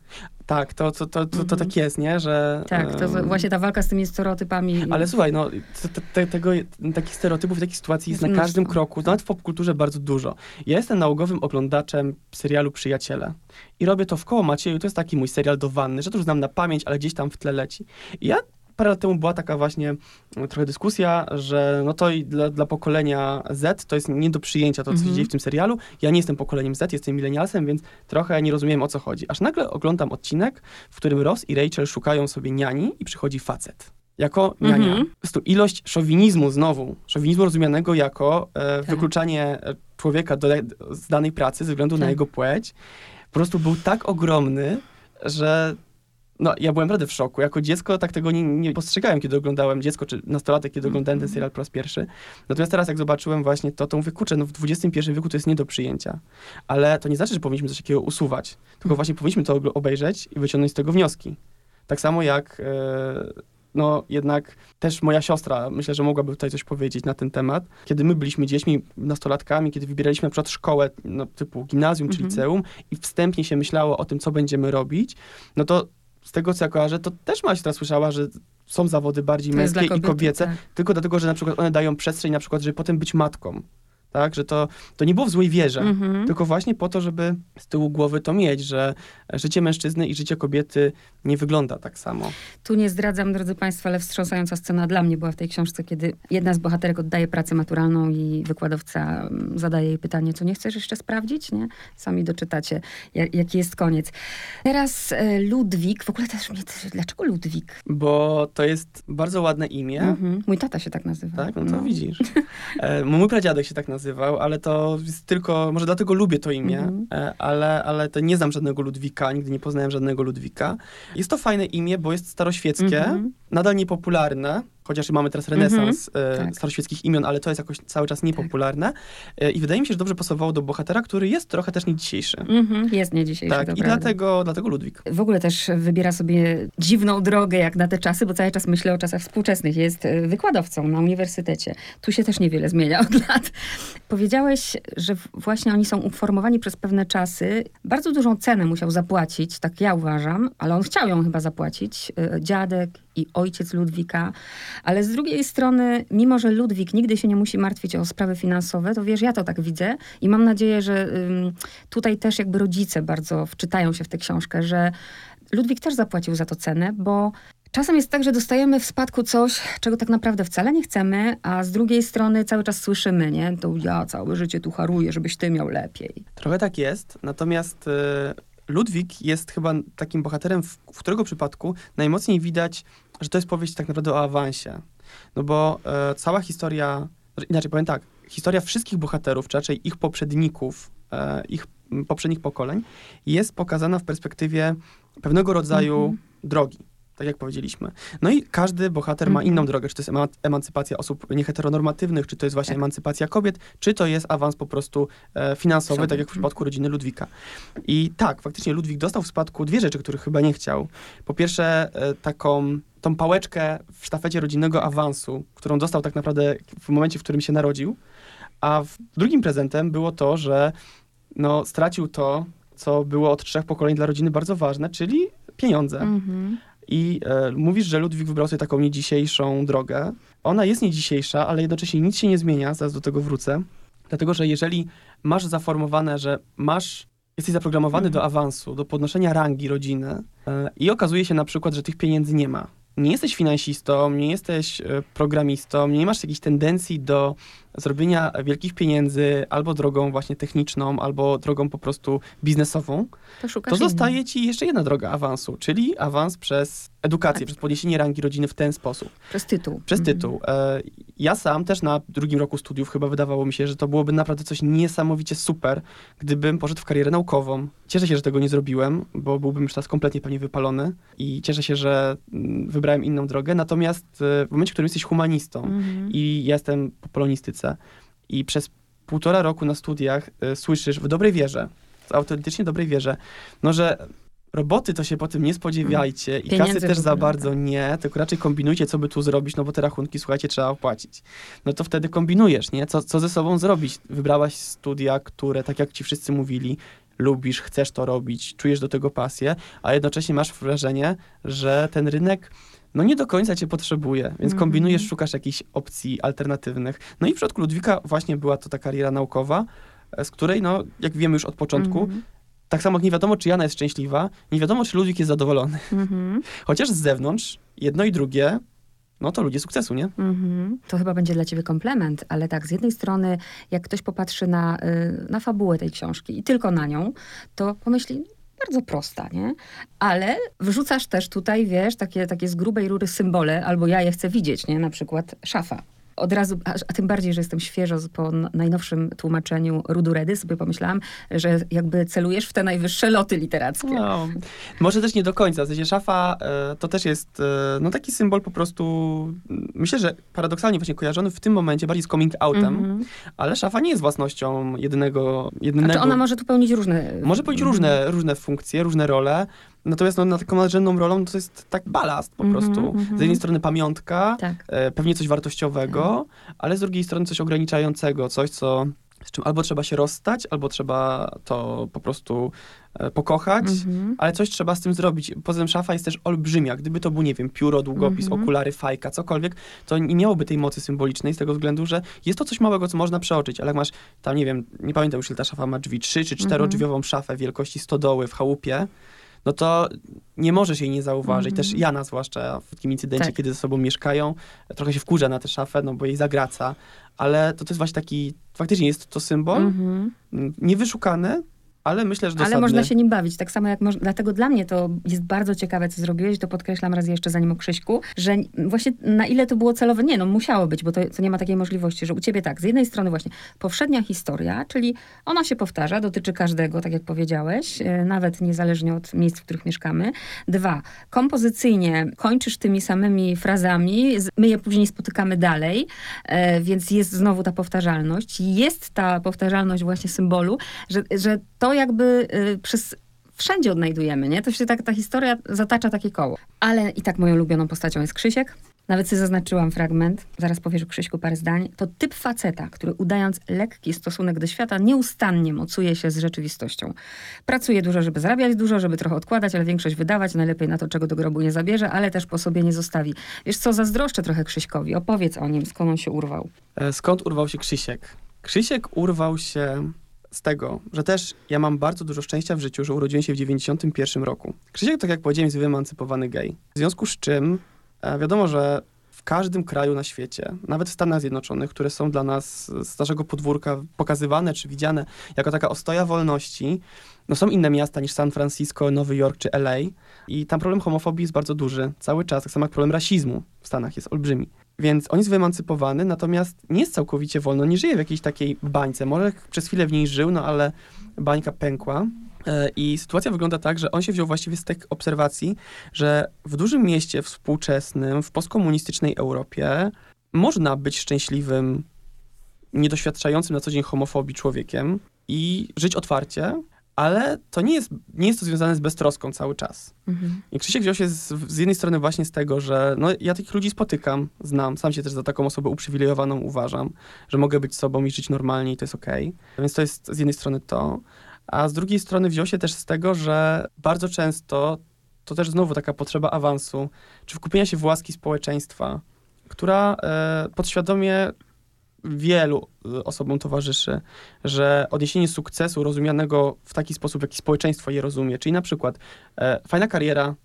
B: Tak, to, to, to, to,
A: Mhm.
B: tak jest, nie? Że,
A: Tak, to właśnie ta walka z tymi stereotypami.
B: Ale słuchaj, no, te, te, te, tego, takich stereotypów, takich sytuacji jest na każdym kroku, nawet w popkulturze bardzo dużo. Ja jestem nałogowym oglądaczem serialu Przyjaciele i robię to w koło Macieju, to jest taki mój serial do wanny, że to już znam na pamięć, ale gdzieś tam w tle leci. I ja parę lat temu była taka właśnie e, trochę dyskusja, że no to i dla, dla pokolenia Z to jest nie do przyjęcia to, co
A: Mhm.
B: się dzieje w tym serialu. Ja nie jestem pokoleniem Z, jestem milenialsem, więc trochę nie rozumiem, o co chodzi. Aż nagle oglądam odcinek, w którym Ross i Rachel szukają sobie niani i przychodzi facet. Jako niania.
A: Mhm.
B: Po prostu ilość szowinizmu znowu, szowinizmu rozumianego jako e,
A: Tak.
B: wykluczanie e, człowieka do, z danej pracy ze względu na
A: Tak.
B: jego płeć, po prostu był tak ogromny, że no, ja byłem naprawdę w szoku. Jako dziecko tak tego nie, nie postrzegałem, kiedy oglądałem dziecko, czy nastolatek, kiedy oglądałem ten
A: Mhm.
B: serial po raz pierwszy. Natomiast teraz, jak zobaczyłem właśnie to, to mówię, kurczę, no w XXI wieku to jest nie do przyjęcia. Ale to nie znaczy, że powinniśmy coś takiego usuwać. Tylko właśnie powinniśmy to obejrzeć i wyciągnąć z tego wnioski. Tak samo jak, e, no jednak też moja siostra, myślę, że mogłaby tutaj coś powiedzieć na ten temat. Kiedy my byliśmy dziećmi, nastolatkami, kiedy wybieraliśmy na przykład szkołę no, typu gimnazjum czy
A: Mhm.
B: liceum i wstępnie się myślało o tym, co będziemy robić, no to z tego co ja kojarzę, to też Maś teraz słyszała, że są zawody bardziej męskie i kobiece,
A: tak.
B: tylko dlatego, że na przykład one dają przestrzeń na przykład, żeby potem być matką. Tak, że to, to nie było w złej wierze,
A: Mhm.
B: tylko właśnie po to, żeby z tyłu głowy to mieć, że życie mężczyzny i życie kobiety nie wygląda tak samo.
A: Tu nie zdradzam, drodzy Państwo, ale wstrząsająca scena dla mnie była w tej książce, kiedy jedna z bohaterek oddaje pracę maturalną i wykładowca mm, zadaje jej pytanie, co nie chcesz jeszcze sprawdzić? Nie? Sami doczytacie, jak, jaki jest koniec. Teraz e, Ludwik, w ogóle też mnie, dlaczego Ludwik?
B: Bo to jest bardzo ładne imię.
A: Mhm. Mój tata się tak nazywa.
B: Tak, no to widzisz. E, mój pradziadek się tak nazywał, ale to jest tylko, może dlatego lubię to imię,
A: Mhm.
B: e, ale, ale to nie znam żadnego Ludwika, nigdy nie poznałem żadnego Ludwika. Jest to fajne imię, bo jest staroświeckie,
A: Mhm.
B: nadal niepopularne, chociaż mamy teraz renesans e,
A: tak.
B: staroświeckich imion, ale to jest jakoś cały czas niepopularne. E, I wydaje mi się, że dobrze pasowało do bohatera, który jest trochę też nie dzisiejszy.
A: Mhm. Jest nie dzisiejszy,
B: Tak, i
A: prawda.
B: dlatego, dlatego Ludwik.
A: W ogóle też wybiera sobie dziwną drogę jak na te czasy, bo cały czas myślę o czasach współczesnych. Jest e, wykładowcą na uniwersytecie. Tu się też niewiele zmienia <laughs> od lat. Powiedziałeś, że właśnie oni są uformowani przez pewne czasy. Bardzo dużą cenę musiał zapłacić, tak ja uważam, ale on chciał ją chyba zapłacić. Dziadek i ojciec Ludwika. Ale z drugiej strony, mimo że Ludwik nigdy się nie musi martwić o sprawy finansowe, to wiesz, ja to tak widzę i mam nadzieję, że ym, tutaj też jakby rodzice bardzo wczytają się w tę książkę, że Ludwik też zapłacił za to cenę, bo czasem jest tak, że dostajemy w spadku coś, czego tak naprawdę wcale nie chcemy, a z drugiej strony cały czas słyszymy, nie? To ja całe życie tu haruję, żebyś ty miał lepiej.
B: Trochę tak jest, natomiast e, Ludwik jest chyba takim bohaterem, w, w którego przypadku najmocniej widać, że to jest powieść tak naprawdę o awansie. No bo e, cała historia, inaczej powiem tak, historia wszystkich bohaterów, czy raczej ich poprzedników, e, ich poprzednich pokoleń, jest pokazana w perspektywie pewnego rodzaju
A: Mhm.
B: drogi. Tak jak powiedzieliśmy. No i każdy bohater ma
A: Mhm.
B: inną drogę. Czy to jest ema- emancypacja osób nieheteronormatywnych, czy to jest właśnie
A: Tak.
B: emancypacja kobiet, czy to jest awans po prostu e, finansowy, tak jak w przypadku rodziny Ludwika. I tak, faktycznie Ludwik dostał w spadku dwie rzeczy, których chyba nie chciał. Po pierwsze, e, taką tą pałeczkę w sztafecie rodzinnego awansu, którą dostał tak naprawdę w momencie, w którym się narodził. A drugim prezentem było to, że no, stracił to, co było od trzech pokoleń dla rodziny bardzo ważne, czyli pieniądze.
A: Mhm.
B: I e, mówisz, że Ludwik wybrał sobie taką niedzisiejszą drogę. Ona jest niedzisiejsza, ale jednocześnie nic się nie zmienia, zaraz do tego wrócę. Dlatego, że jeżeli masz zaformowane, że masz, jesteś zaprogramowany
A: Mhm.
B: do awansu, do podnoszenia rangi rodziny e, i okazuje się na przykład, że tych pieniędzy nie ma. Nie jesteś finansistą, nie jesteś e, programistą, nie masz jakichś tendencji do zrobienia wielkich pieniędzy albo drogą właśnie techniczną, albo drogą po prostu biznesową,
A: To
B: to zostaje ci jeszcze jedna droga awansu, czyli awans przez edukację,
A: Tak.
B: przez podniesienie rangi rodziny w ten sposób,
A: Przez tytuł.
B: przez
A: Mhm.
B: tytuł. E, ja sam też na drugim roku studiów chyba wydawało mi się, że to byłoby naprawdę coś niesamowicie super, gdybym poszedł w karierę naukową. Cieszę się, że tego nie zrobiłem, bo byłbym już teraz kompletnie pewnie wypalony i cieszę się, że mm, wybrałem inną drogę. Natomiast e, w momencie, w którym jesteś humanistą
A: Mhm.
B: i ja jestem po polonistyce i przez półtora roku na studiach y, słyszysz w dobrej wierze, w autentycznie dobrej wierze, no że roboty to się potem nie spodziewajcie i
A: Pieniędzy
B: kasy też za bardzo nie, tylko raczej kombinujcie, co by tu zrobić, no bo te rachunki, słuchajcie, trzeba opłacić. No to wtedy kombinujesz, nie? Co, co ze sobą zrobić? Wybrałaś studia, które, tak jak ci wszyscy mówili, lubisz, chcesz to robić, czujesz do tego pasję, a jednocześnie masz wrażenie, że ten rynek no nie do końca cię potrzebuje, więc
A: Mhm.
B: kombinujesz, szukasz jakichś opcji alternatywnych. No i w przypadku Ludwika właśnie była to ta kariera naukowa, e, z której, no, jak wiemy już od początku,
A: Mhm.
B: Tak samo jak nie wiadomo, czy Jana jest szczęśliwa, nie wiadomo, czy Ludwik jest zadowolony.
A: Mhm.
B: Chociaż z zewnątrz, jedno i drugie, no to ludzie sukcesu, nie?
A: Mhm. To chyba będzie dla ciebie komplement, ale tak, z jednej strony, jak ktoś popatrzy na, y, na fabułę tej książki i tylko na nią, to pomyśli, bardzo prosta, nie? Ale wrzucasz też tutaj, wiesz, takie, takie z grubej rury symbole, albo ja je chcę widzieć, nie? Na przykład szafa. Od razu, a, tym bardziej, że jestem świeżo po najnowszym tłumaczeniu Ruduredy, sobie pomyślałam, że jakby celujesz w te najwyższe loty literackie.
B: No, może też nie do końca. W sensie szafa e, to też jest e, no, taki symbol po prostu, mm, myślę, że paradoksalnie właśnie kojarzony w tym momencie bardziej z coming outem,
A: Mhm.
B: ale szafa nie jest własnością jedynego, jedynego
A: Znaczy ona może tu pełnić różne...
B: Może pełnić
A: Mhm.
B: różne, różne funkcje, różne role, natomiast no, na taką nadrzędną rolą to jest tak balast po
A: Mhm,
B: prostu.
A: mhm.
B: Z jednej strony pamiątka,
A: Tak.
B: e, pewnie coś wartościowego, ale z drugiej strony coś ograniczającego, coś, co z czym albo trzeba się rozstać, albo trzeba to po prostu e, pokochać,
A: Mhm.
B: ale coś trzeba z tym zrobić. Poza tym szafa jest też olbrzymia. Gdyby to był, nie wiem, pióro, długopis,
A: Mhm.
B: okulary, fajka, cokolwiek, to nie miałoby tej mocy symbolicznej z tego względu, że jest to coś małego, co można przeoczyć, ale jak masz tam, nie wiem, nie pamiętam już ile ta szafa ma drzwi, trzy czy czterodrzwiową szafę wielkości stodoły w chałupie, no to nie możesz jej nie zauważyć.
A: Mhm.
B: Też Jana zwłaszcza w takim incydencie,
A: Tak.
B: kiedy ze sobą mieszkają, trochę się wkurza na tę szafę, no bo jej zagraca, ale to, to jest właśnie taki, faktycznie jest to symbol,
A: Mhm.
B: mm, niewyszukany, ale myślę, że dosadny.
A: Ale można się nim bawić, tak samo jak można, dlatego dla mnie to jest bardzo ciekawe, co zrobiłeś, to podkreślam raz jeszcze zanim o Krzyśku, że właśnie na ile to było celowe, nie no musiało być, bo to, to nie ma takiej możliwości, że u ciebie tak, z jednej strony właśnie powszednia historia, czyli ona się powtarza, dotyczy każdego, tak jak powiedziałeś, e, nawet niezależnie od miejsc, w których mieszkamy. Dwa, kompozycyjnie kończysz tymi samymi frazami, my je później spotykamy dalej, e, więc jest znowu ta powtarzalność. Jest ta powtarzalność właśnie symbolu, że, że to jakby y, przez wszędzie odnajdujemy, nie? To się tak, ta historia zatacza takie koło. Ale i tak moją ulubioną postacią jest Krzysiek. Nawet sobie zaznaczyłam fragment, zaraz powiesz Krzyśku parę zdań. To typ faceta, który udając lekki stosunek do świata, nieustannie mocuje się z rzeczywistością. Pracuje dużo, żeby zarabiać dużo, żeby trochę odkładać, ale większość wydawać, najlepiej na to, czego do grobu nie zabierze, ale też po sobie nie zostawi. Wiesz co, zazdroszczę trochę Krzyśkowi. Opowiedz o nim, skąd on się urwał.
B: E, Skąd urwał się Krzysiek? Krzysiek urwał się z tego, że też ja mam bardzo dużo szczęścia w życiu, że urodziłem się w 91 roku. Krzysiek, tak jak powiedziałem, jest wyemancypowany gej. W związku z czym e, wiadomo, że w każdym kraju na świecie, nawet w Stanach Zjednoczonych, które są dla nas z naszego podwórka pokazywane czy widziane jako taka ostoja wolności, no są inne miasta niż San Francisco, Nowy Jork czy LA i tam problem homofobii jest bardzo duży cały czas, tak samo jak problem rasizmu w Stanach jest olbrzymi. Więc on jest wyemancypowany, natomiast nie jest całkowicie wolny, on nie żyje w jakiejś takiej bańce. Może przez chwilę w niej żył, no ale bańka pękła. E, I sytuacja wygląda tak, że on się wziął właściwie z tych obserwacji, że w dużym mieście współczesnym, w postkomunistycznej Europie można być szczęśliwym, niedoświadczającym na co dzień homofobii człowiekiem i żyć otwarcie, ale to nie jest, nie jest to związane z beztroską cały czas.
A: Mhm.
B: I Krzysiek wziął się z, z jednej strony właśnie z tego, że no, ja takich ludzi spotykam, znam, sam się też za taką osobę uprzywilejowaną uważam, że mogę być sobą i żyć normalnie i to jest okej. Więc to jest z jednej strony to. A z drugiej strony wziął się też z tego, że bardzo często to też znowu taka potrzeba awansu, czy wkupienia się w łaski społeczeństwa, która e, podświadomie wielu e, osobom towarzyszy, że odniesienie sukcesu rozumianego w taki sposób, w jaki społeczeństwo je rozumie, czyli na przykład e, fajna kariera,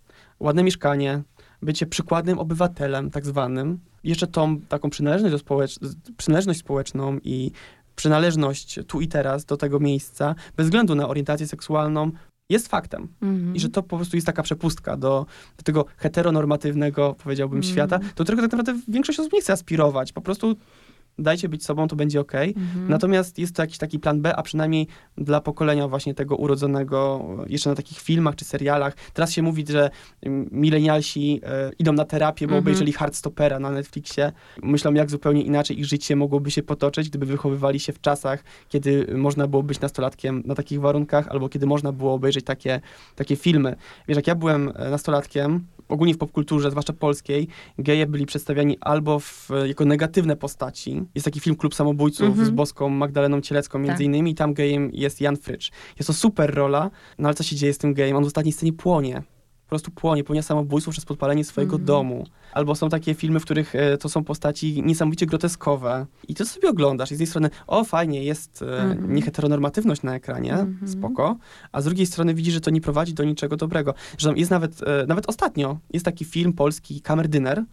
B: ładne mieszkanie, bycie przykładnym obywatelem tak zwanym, jeszcze tą taką przynależność, do społecz- przynależność społeczną i przynależność tu i teraz do tego miejsca, bez względu na orientację seksualną, jest faktem.
A: Mhm.
B: I że to po prostu jest taka przepustka do, do tego heteronormatywnego, powiedziałbym,
A: Mhm.
B: świata, do którego tak naprawdę większość osób nie chce aspirować. Po prostu dajcie być sobą, to będzie okej.
A: Mhm.
B: Natomiast jest to jakiś taki plan B, a przynajmniej dla pokolenia właśnie tego urodzonego jeszcze na takich filmach czy serialach. Teraz się mówi, że mm, milenialsi e, idą na terapię, bo
A: Mhm.
B: obejrzeli Hardstopera na Netflixie. Myślą, jak zupełnie inaczej ich życie mogłoby się potoczyć, gdyby wychowywali się w czasach, kiedy można było być nastolatkiem na takich warunkach, albo kiedy można było obejrzeć takie, takie filmy. Wiesz, jak ja byłem e, nastolatkiem, ogólnie w popkulturze, zwłaszcza polskiej, geje byli przedstawiani albo w, jako negatywne postaci. Jest taki film Klub Samobójców
A: Mhm.
B: z boską Magdaleną Cielecką między
A: Tak.
B: innymi i tam gejem jest Jan Frycz. Jest to super rola, no ale co się dzieje z tym gejem? On w ostatniej scenie płonie. Po prostu płonie, popełnia samobójstwo przez podpalenie swojego
A: Mhm.
B: domu. Albo są takie filmy, w których e, to są postaci niesamowicie groteskowe. I to sobie oglądasz. I z jednej strony, o fajnie, jest e,
A: Mhm.
B: nieheteronormatywność na ekranie,
A: Mhm.
B: spoko, a z drugiej strony widzisz, że to nie prowadzi do niczego dobrego. Że jest nawet, e, nawet ostatnio, jest taki film polski, Kamerdyner,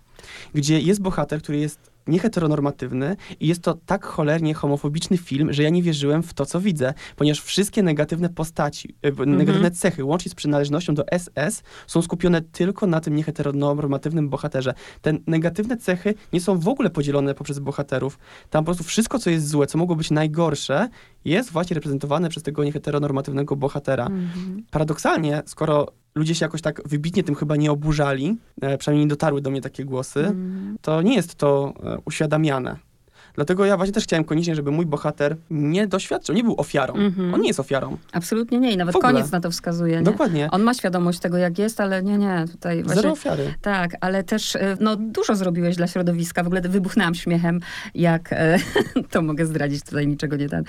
B: gdzie jest bohater, który jest nieheteronormatywny i jest to tak cholernie homofobiczny film, że ja nie wierzyłem w to, co widzę, ponieważ wszystkie negatywne postaci, e,
A: Mhm.
B: negatywne cechy, łącznie z przynależnością do SS, są skupione tylko na tym nieheteronormatywnym bohaterze. Te negatywne cechy nie są w ogóle podzielone poprzez bohaterów. Tam po prostu wszystko, co jest złe, co mogło być najgorsze, jest właśnie reprezentowane przez tego nieheteronormatywnego bohatera.
A: Mhm.
B: Paradoksalnie, skoro ludzie się jakoś tak wybitnie tym chyba nie oburzali, e, przynajmniej nie dotarły do mnie takie głosy,
A: Mhm.
B: to nie jest to e, uświadamiane. Dlatego ja właśnie też chciałem koniecznie, żeby mój bohater nie doświadczył, nie był ofiarą.
A: Mhm.
B: On nie jest ofiarą.
A: Absolutnie nie i nawet koniec na to wskazuje. Nie?
B: Dokładnie.
A: On ma świadomość tego, jak jest, ale nie, nie, tutaj właśnie...
B: Zero ofiary.
A: Tak, ale też y, no, dużo zrobiłeś dla środowiska. W ogóle wybuchnęłam śmiechem, jak e, <laughs> to mogę zdradzić, tutaj niczego nie ten.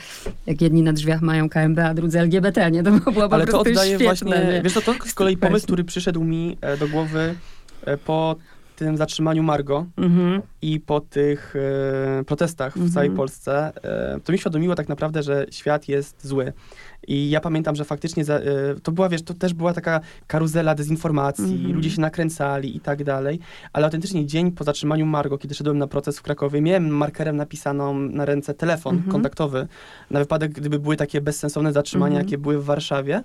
A: Jak jedni na drzwiach mają KMB, a drudzy LGBT, nie? To było po
B: Ale to
A: prostu
B: oddaje
A: świetne.
B: właśnie,
A: nie?
B: wiesz co, to z kolei pomysł, który przyszedł mi e, do głowy e, po tym zatrzymaniu Margo
A: Mhm.
B: i po tych e, protestach w
A: Mhm.
B: całej Polsce, e, to mi świadomiło tak naprawdę, że świat jest zły. I ja pamiętam, że faktycznie za, e, to była, wiesz, to też była taka karuzela dezinformacji,
A: Mhm.
B: ludzie się nakręcali i tak dalej, ale autentycznie dzień po zatrzymaniu Margo, kiedy szedłem na proces w Krakowie, miałem markerem napisaną na ręce telefon
A: Mhm.
B: kontaktowy, na wypadek, gdyby były takie bezsensowne zatrzymania,
A: Mhm.
B: jakie były w Warszawie.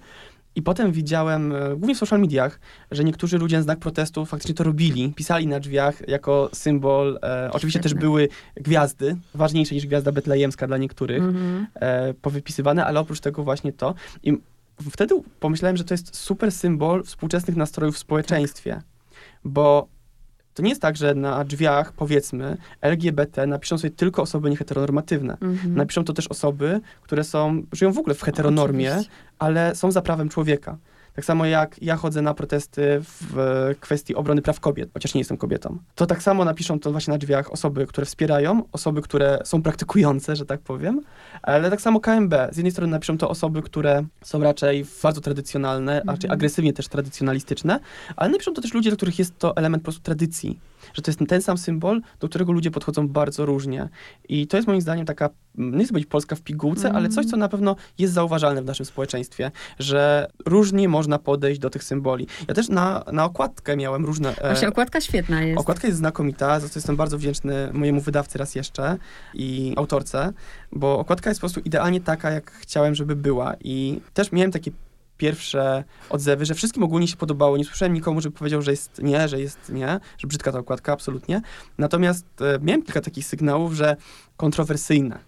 B: I potem widziałem, e, głównie w social mediach, że niektórzy ludzie na znak protestu faktycznie to robili. Pisali na drzwiach jako symbol. E, oczywiście też były gwiazdy, ważniejsze niż gwiazda betlejemska dla niektórych,
A: Mhm.
B: e, powypisywane, ale oprócz tego właśnie to. I wtedy pomyślałem, że to jest super symbol współczesnych nastrojów w społeczeństwie. Bo to nie jest tak, że na drzwiach, powiedzmy, LGBT napiszą sobie tylko osoby nieheteronormatywne.
A: Mhm.
B: Napiszą to też osoby, które są, żyją w ogóle w heteronormie,
A: Oczywiście.
B: ale są za prawem człowieka. Tak samo jak ja chodzę na protesty w e, kwestii obrony praw kobiet, chociaż nie jestem kobietą. To tak samo napiszą to właśnie na drzwiach osoby, które wspierają, osoby, które są praktykujące, że tak powiem, ale tak samo KMB. Z jednej strony napiszą to osoby, które są raczej bardzo tradycjonalne,
A: Mhm.
B: raczej agresywnie też tradycjonalistyczne, ale napiszą to też ludzie, dla których jest to element po prostu tradycji. Że to jest ten sam symbol, do którego ludzie podchodzą bardzo różnie. I to jest moim zdaniem taka, mm, nie chcę być Polska w pigułce, ale coś, co na pewno jest zauważalne w naszym społeczeństwie, że różnie można podejść do tych symboli. Ja też na, na okładkę miałem różne... e,
A: Właśnie okładka świetna jest.
B: Okładka jest znakomita, za co jestem bardzo wdzięczny mojemu wydawcy raz jeszcze i autorce, bo okładka jest po prostu idealnie taka, jak chciałem, żeby była. I też miałem takie pierwsze odzewy, że wszystkim ogólnie się podobało. Nie słyszałem nikomu, żeby powiedział, że jest nie, że jest nie, że brzydka ta okładka, absolutnie. Natomiast e, miałem kilka takich sygnałów, że kontrowersyjne.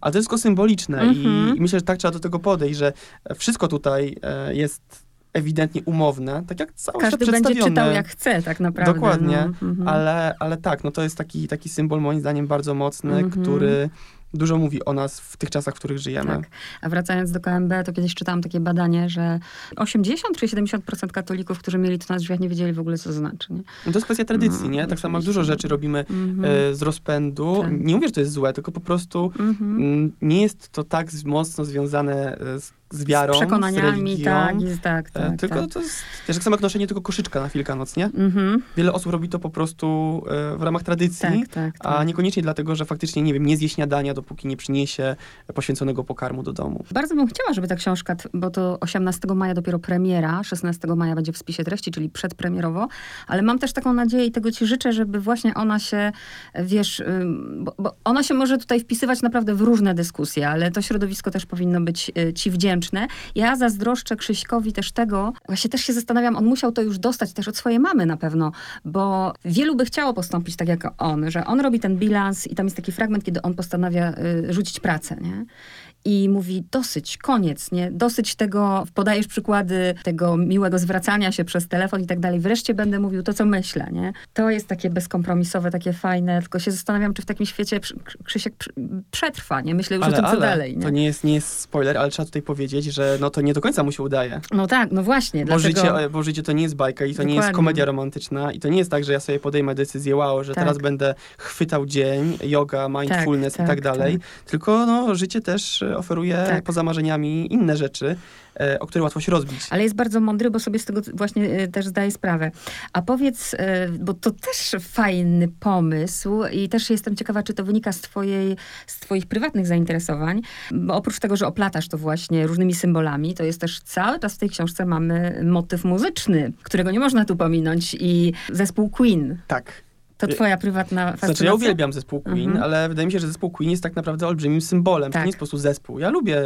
B: Ale to jest tylko symboliczne
A: Mhm.
B: i, i myślę, że tak trzeba do tego podejść, że wszystko tutaj e, jest ewidentnie umowne, tak jak cały
A: Każdy
B: świat
A: będzie czytał jak chce, tak naprawdę.
B: Dokładnie,
A: No. Mhm.
B: Ale, ale tak, no to jest taki, taki symbol moim zdaniem bardzo mocny,
A: Mhm.
B: który dużo mówi o nas w tych czasach, w których żyjemy.
A: Tak. A wracając do KMB, to kiedyś czytałam takie badanie, że 80 czy 70% katolików, którzy mieli to na drzwiach, nie wiedzieli w ogóle, co to znaczy. Nie?
B: No to jest kwestia tradycji,
A: No,
B: nie? Tak samo jak
A: oczywiście.
B: dużo rzeczy robimy
A: Mhm.
B: e, z rozpędu.
A: Tak.
B: Nie mówię, że to jest złe, tylko po prostu
A: Mhm.
B: mm, nie jest to tak mocno związane e, z, z wiarą,
A: z przekonaniami,
B: z religią.
A: tak, jest, tak,
B: E,
A: tak.
B: tylko
A: tak.
B: to jest też tak samo jak noszenie tylko koszyczka na Wielkanoc, nie?
A: Mhm.
B: Wiele osób robi to po prostu e, w ramach tradycji,
A: Tak, tak,
B: a
A: tak.
B: niekoniecznie dlatego, że faktycznie, nie wiem, nie zje śniadania, dopóki nie przyniesie poświęconego pokarmu do domu.
A: Bardzo bym chciała, żeby ta książka, bo to 18 maja dopiero premiera, 16 maja będzie w spisie treści, czyli przedpremierowo, ale mam też taką nadzieję i tego ci życzę, żeby właśnie ona się, wiesz, bo, bo ona się może tutaj wpisywać naprawdę w różne dyskusje, ale to środowisko też powinno być y, ci wdzięczne. Ja zazdroszczę Krzyśkowi też tego, właśnie też się zastanawiam, on musiał to już dostać też od swojej mamy na pewno, bo wielu by chciało postąpić tak jak on, że on robi ten bilans i tam jest taki fragment, kiedy on postanawia y, rzucić pracę, nie? I mówi dosyć, koniec, nie? Dosyć tego, podajesz przykłady tego miłego zwracania się przez telefon i tak dalej. Wreszcie będę mówił to, co myślę, nie? To jest takie bezkompromisowe, takie fajne, tylko się zastanawiam, czy w takim świecie Krzy- Krzysiek przetrwa, nie? Myślę już o tym, co dalej, nie?
B: to nie jest, nie jest spoiler, ale trzeba tutaj powiedzieć, że no to nie do końca mu się udaje.
A: No tak, no właśnie,
B: Bo,
A: dlatego...
B: życie, bo życie to nie jest bajka i to nie jest
A: Dokładnie.
B: komedia romantyczna i to nie jest tak, że ja sobie podejmę decyzję, wow, że
A: Tak.
B: teraz będę chwytał dzień, yoga, mindfulness
A: tak,
B: i tak dalej.
A: tak.
B: Tylko no, życie też e, oferuje
A: Tak.
B: poza marzeniami inne rzeczy, e, o które łatwo się rozbić.
A: Ale jest bardzo mądry, bo sobie z tego właśnie y, też zdaje sprawę. A powiedz, y, bo to też fajny pomysł i też jestem ciekawa, czy to wynika z, twojej, z twoich prywatnych zainteresowań, bo oprócz tego, że oplatasz to właśnie różnymi symbolami, to jest też cały czas w tej książce mamy motyw muzyczny, którego nie można tu pominąć i zespół Queen.
B: Tak.
A: To twoja prywatna fascynacja?
B: Znaczy ja uwielbiam zespół Queen,
A: Mhm.
B: ale wydaje mi się, że zespół Queen jest tak naprawdę olbrzymim symbolem. To
A: Tak.
B: nie jest po prostu zespół. Ja lubię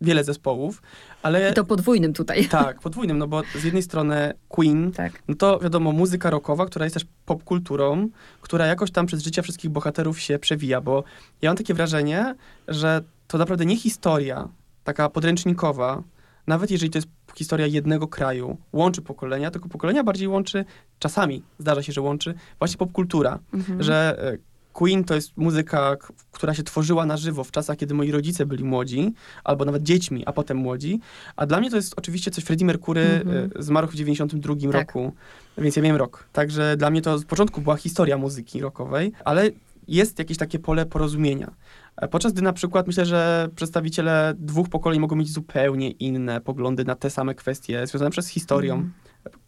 B: wiele zespołów, ale...
A: I to podwójnym tutaj.
B: Tak, podwójnym, no bo z jednej strony Queen,
A: Tak.
B: no to wiadomo, muzyka rockowa, która jest też popkulturą, która jakoś tam przez życie wszystkich bohaterów się przewija, bo ja mam takie wrażenie, że to naprawdę nie historia taka podręcznikowa, nawet jeżeli to jest historia jednego kraju, łączy pokolenia, tylko pokolenia bardziej łączy, czasami zdarza się, że łączy właśnie popkultura,
A: Mhm.
B: że e, Queen to jest muzyka, która się tworzyła na żywo w czasach, kiedy moi rodzice byli młodzi, albo nawet dziećmi, a potem młodzi. A dla mnie to jest oczywiście coś, Freddie Mercury
A: Mhm.
B: e, zmarł w 92
A: Tak.
B: roku, więc ja miałem rok. Także dla mnie to z początku była historia muzyki rockowej, ale jest jakieś takie pole porozumienia. E, Podczas gdy na przykład myślę, że przedstawiciele dwóch pokoleń mogą mieć zupełnie inne poglądy na te same kwestie, związane przez historią,
A: Mhm.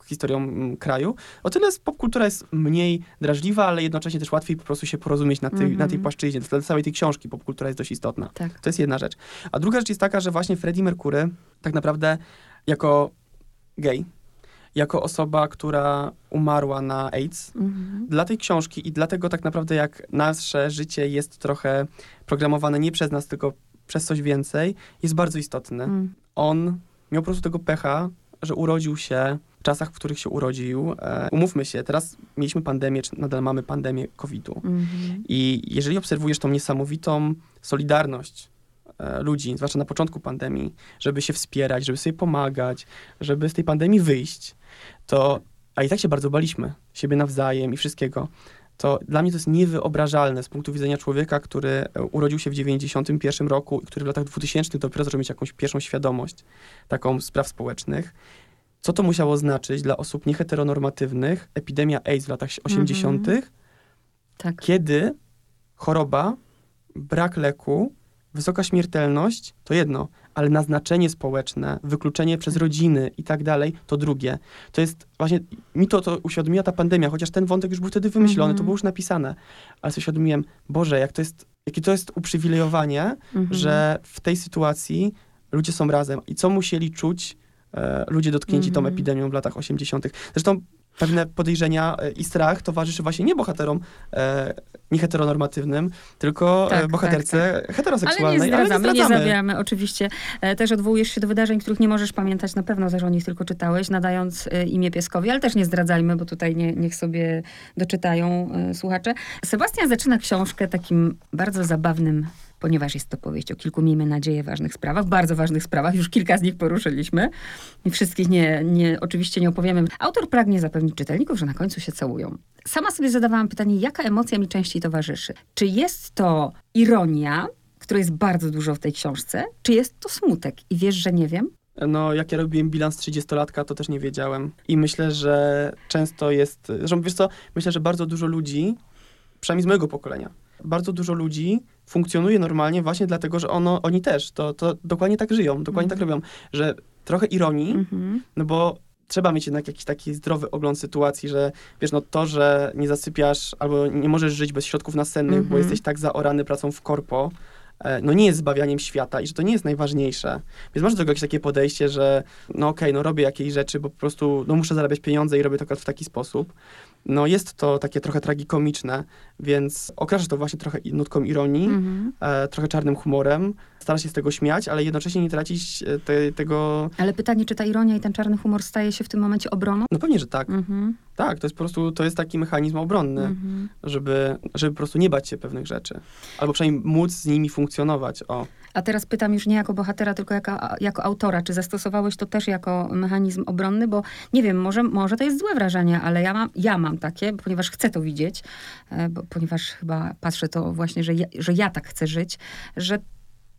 B: historią mm, kraju. O tyle popkultura jest mniej drażliwa, ale jednocześnie też łatwiej po prostu się porozumieć na, tej
A: Mhm.
B: na tej płaszczyźnie. Dla całej tej książki popkultura jest dość istotna.
A: Tak.
B: To jest jedna rzecz. A druga rzecz jest taka, że właśnie Freddie Mercury tak naprawdę jako gej, jako osoba, która umarła na AIDS,
A: Mhm.
B: dla tej książki i dlatego tak naprawdę jak nasze życie jest trochę programowane nie przez nas, tylko przez coś więcej, jest bardzo istotny.
A: Mm.
B: On miał po prostu tego pecha, że urodził się w czasach, w których się urodził. E, umówmy się, teraz mieliśmy pandemię, czy nadal mamy pandemię COVID-u.
A: Mhm.
B: I jeżeli obserwujesz tą niesamowitą solidarność e, ludzi, zwłaszcza na początku pandemii, żeby się wspierać, żeby sobie pomagać, żeby z tej pandemii wyjść, to, a i tak się bardzo baliśmy, siebie nawzajem i wszystkiego, to dla mnie to jest niewyobrażalne z punktu widzenia człowieka, który e, urodził się w 91 roku i który w latach 2000 dopiero zaczął mieć jakąś pierwszą świadomość taką spraw społecznych. Co to musiało znaczyć dla osób nieheteronormatywnych, epidemia AIDS w latach 80.,
A: Tak.
B: kiedy choroba, brak leku, wysoka śmiertelność to jedno, ale naznaczenie społeczne, wykluczenie przez rodziny i tak dalej to drugie. To jest właśnie, mi to, to uświadomiła ta pandemia, chociaż ten wątek już był wtedy wymyślony,
A: Mhm.
B: to było już napisane, ale sobie uświadomiłem, Boże, jak to jest, jakie to jest uprzywilejowanie,
A: Mhm.
B: że w tej sytuacji ludzie są razem i co musieli czuć e, ludzie dotknięci tą
A: Mhm.
B: epidemią w latach 80. Zresztą pewne podejrzenia e, i strach towarzyszy właśnie nie bohaterom e, nieheteronormatywnym, tylko
A: Tak,
B: e, bohaterce
A: Ale
B: heteroseksualnej.
A: nie zdradzamy, nie,
B: zdradzamy.
A: zabieramy oczywiście. E, Też odwołujesz się do wydarzeń, których nie możesz pamiętać, na pewno też o nich tylko czytałeś, nadając e, imię pieskowi, ale też nie zdradzajmy, bo tutaj nie, niech sobie doczytają e, słuchacze. Sebastian zaczyna książkę takim bardzo zabawnym ponieważ jest to powieść o kilku, miejmy nadzieję, ważnych sprawach, bardzo ważnych sprawach, już kilka z nich poruszyliśmy. I wszystkich nie, nie, oczywiście nie opowiemy. Autor pragnie zapewnić czytelników, że na końcu się całują. Sama sobie zadawałam pytanie, jaka emocja mi częściej towarzyszy? Czy jest to ironia, której jest bardzo dużo w tej książce, czy jest to smutek? I wiesz, że nie wiem?
B: No, jak ja robiłem bilans 30-latka, to też nie wiedziałem. I myślę, że często jest... Zresztą, wiesz co, myślę, że bardzo dużo ludzi, przynajmniej z mojego pokolenia, bardzo dużo ludzi funkcjonuje normalnie właśnie dlatego, że ono, oni też to, to dokładnie tak żyją, dokładnie tak robią, że trochę ironii,
A: Mhm.
B: no bo trzeba mieć jednak jakiś taki zdrowy ogląd sytuacji, że wiesz, no to, że nie zasypiasz albo nie możesz żyć bez środków nasennych, bo
A: Mhm.
B: jesteś tak zaorany pracą w korpo, e, no nie jest zbawianiem świata i że to nie jest najważniejsze. Więc masz do tego jakieś takie podejście, że no okej, no robię jakieś rzeczy, bo po prostu no muszę zarabiać pieniądze i robię to akurat w taki sposób. No jest to takie trochę tragikomiczne, więc okrasza to właśnie trochę nutką ironii,
A: Mhm.
B: e, trochę czarnym humorem. Stara się z tego śmiać, ale jednocześnie nie tracić e, te, tego...
A: Ale pytanie, czy ta ironia i ten czarny humor staje się w tym momencie obroną?
B: No pewnie, że tak.
A: Mhm.
B: Tak, to jest po prostu, to jest taki mechanizm obronny,
A: Mhm.
B: żeby, żeby po prostu nie bać się pewnych rzeczy. Albo przynajmniej móc z nimi funkcjonować, o.
A: A teraz pytam już nie jako bohatera, tylko jako, jako autora. Czy zastosowałeś to też jako mechanizm obronny? Bo nie wiem, może, może to jest złe wrażenie, ale ja mam, ja mam takie, ponieważ chcę to widzieć, e, bo, ponieważ chyba patrzę to właśnie, że ja, że ja tak chcę żyć, że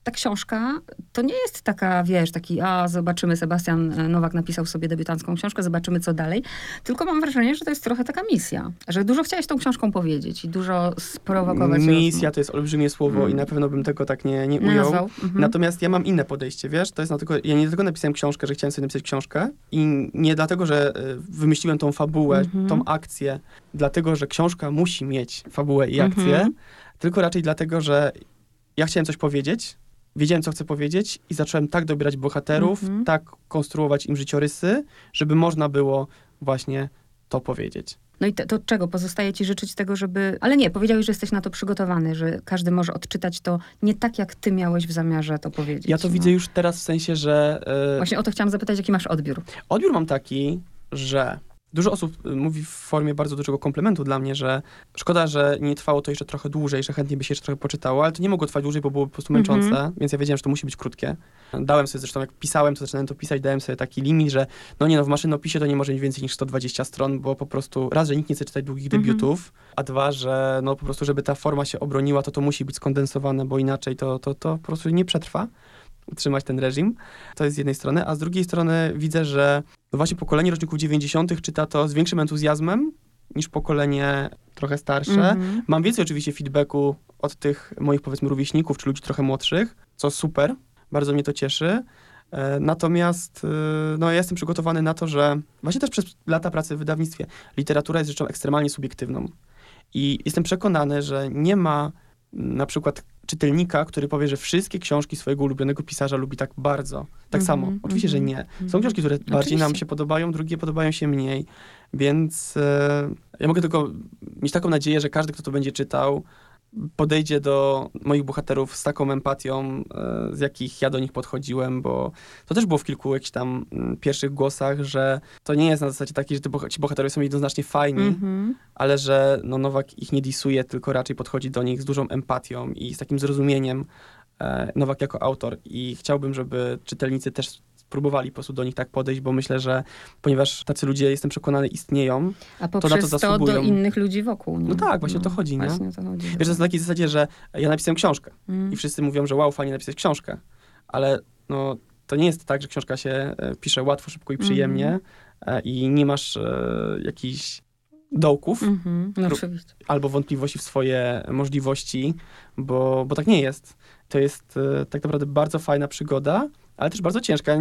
A: ta książka to nie jest taka, wiesz, taki, a zobaczymy, Sebastian e, Nowak napisał sobie debiutancką książkę, zobaczymy co dalej. Tylko mam wrażenie, że to jest trochę taka misja, że dużo chciałeś tą książką powiedzieć i dużo sprowokować.
B: Misja to jest olbrzymie słowo
A: Mm.
B: i na pewno bym tego tak nie, nie ujął.
A: Mhm.
B: Natomiast ja mam inne podejście, wiesz, to jest na tylko, ja nie tylko napisałem książkę, że chciałem sobie napisać książkę i nie dlatego, że y, wymyśliłem tą fabułę,
A: Mhm.
B: tą akcję, dlatego, że książka musi mieć fabułę i akcję,
A: Mhm.
B: tylko raczej dlatego, że ja chciałem coś powiedzieć, wiedziałem, co chcę powiedzieć i zacząłem tak dobierać bohaterów,
A: Mhm.
B: tak konstruować im życiorysy, żeby można było właśnie to powiedzieć.
A: No i to, to czego? Pozostaje ci życzyć tego, żeby... Ale nie, powiedziałeś, że jesteś na to przygotowany, że każdy może odczytać to nie tak, jak ty miałeś w zamiarze to powiedzieć.
B: Ja to
A: no.
B: widzę już teraz w sensie, że y,
A: Właśnie o to chciałam zapytać, jaki masz odbiór.
B: odbiór mam taki, że Dużo osób y, mówi w formie bardzo dużego komplementu dla mnie, że szkoda, że nie trwało to jeszcze trochę dłużej, że chętnie by się jeszcze trochę poczytało, ale to nie mogło trwać dłużej, bo byłoby po prostu
A: Mhm.
B: męczące, więc ja wiedziałem, że to musi być krótkie. Dałem sobie zresztą, jak pisałem, to zaczynałem to pisać, dałem sobie taki limit, że no nie no, w maszynopisie to nie może mieć więcej niż 120 stron, bo po prostu raz, że nikt nie chce czytać długich
A: Mhm.
B: debiutów, a dwa, że no po prostu, żeby ta forma się obroniła, to to musi być skondensowane, bo inaczej to, to, to po prostu nie przetrwa utrzymać ten reżim. To jest z jednej strony, a z drugiej strony widzę, że no właśnie pokolenie roczników 90. czyta to z większym entuzjazmem niż pokolenie trochę starsze.
A: Mhm.
B: Mam więcej oczywiście feedbacku od tych moich powiedzmy rówieśników, czy ludzi trochę młodszych, co super, bardzo mnie to cieszy. E, Natomiast e, no, ja jestem przygotowany na to, że właśnie też przez lata pracy w wydawnictwie literatura jest rzeczą ekstremalnie subiektywną. I jestem przekonany, że nie ma mm, na przykład czytelnika, który powie, że wszystkie książki swojego ulubionego pisarza lubi tak bardzo. Tak
A: Mhm,
B: samo. Oczywiście, że
A: mhm,
B: nie. Są
A: mhm.
B: książki, które bardziej nam
A: Oczywiście.
B: się podobają, drugie podobają się mniej. Więc e, ja mogę tylko mieć taką nadzieję, że każdy, kto to będzie czytał, podejdzie do moich bohaterów z taką empatią, e, z jakich ja do nich podchodziłem, bo to też było w kilku jakichś tam mm, pierwszych głosach, że to nie jest na zasadzie takiej, że ci bohaterowie są jednoznacznie fajni,
A: Mhm.
B: ale że no, Nowak ich nie disuje, tylko raczej podchodzi do nich z dużą empatią i z takim zrozumieniem e, Nowak jako autor. I chciałbym, żeby czytelnicy też spróbowali po prostu do nich tak podejść, bo myślę, że ponieważ tacy ludzie, jestem przekonany, istnieją,
A: A
B: to
A: poprzez to,
B: zasługują.
A: do innych ludzi wokół. Nie?
B: No tak, właśnie o to chodzi, nie?
A: Właśnie to chodzi.
B: Wiesz, to jest na takiej zasadzie, że ja napisałem książkę
A: Mm.
B: i wszyscy mówią, że wow, fajnie napisać książkę, ale no, to nie jest tak, że książka się e, pisze łatwo, szybko i przyjemnie e, i nie masz e, jakichś dołków
A: Mhm. No
B: albo wątpliwości w swoje możliwości, bo, bo tak nie jest. To jest e, tak naprawdę bardzo fajna przygoda, ale też bardzo ciężka.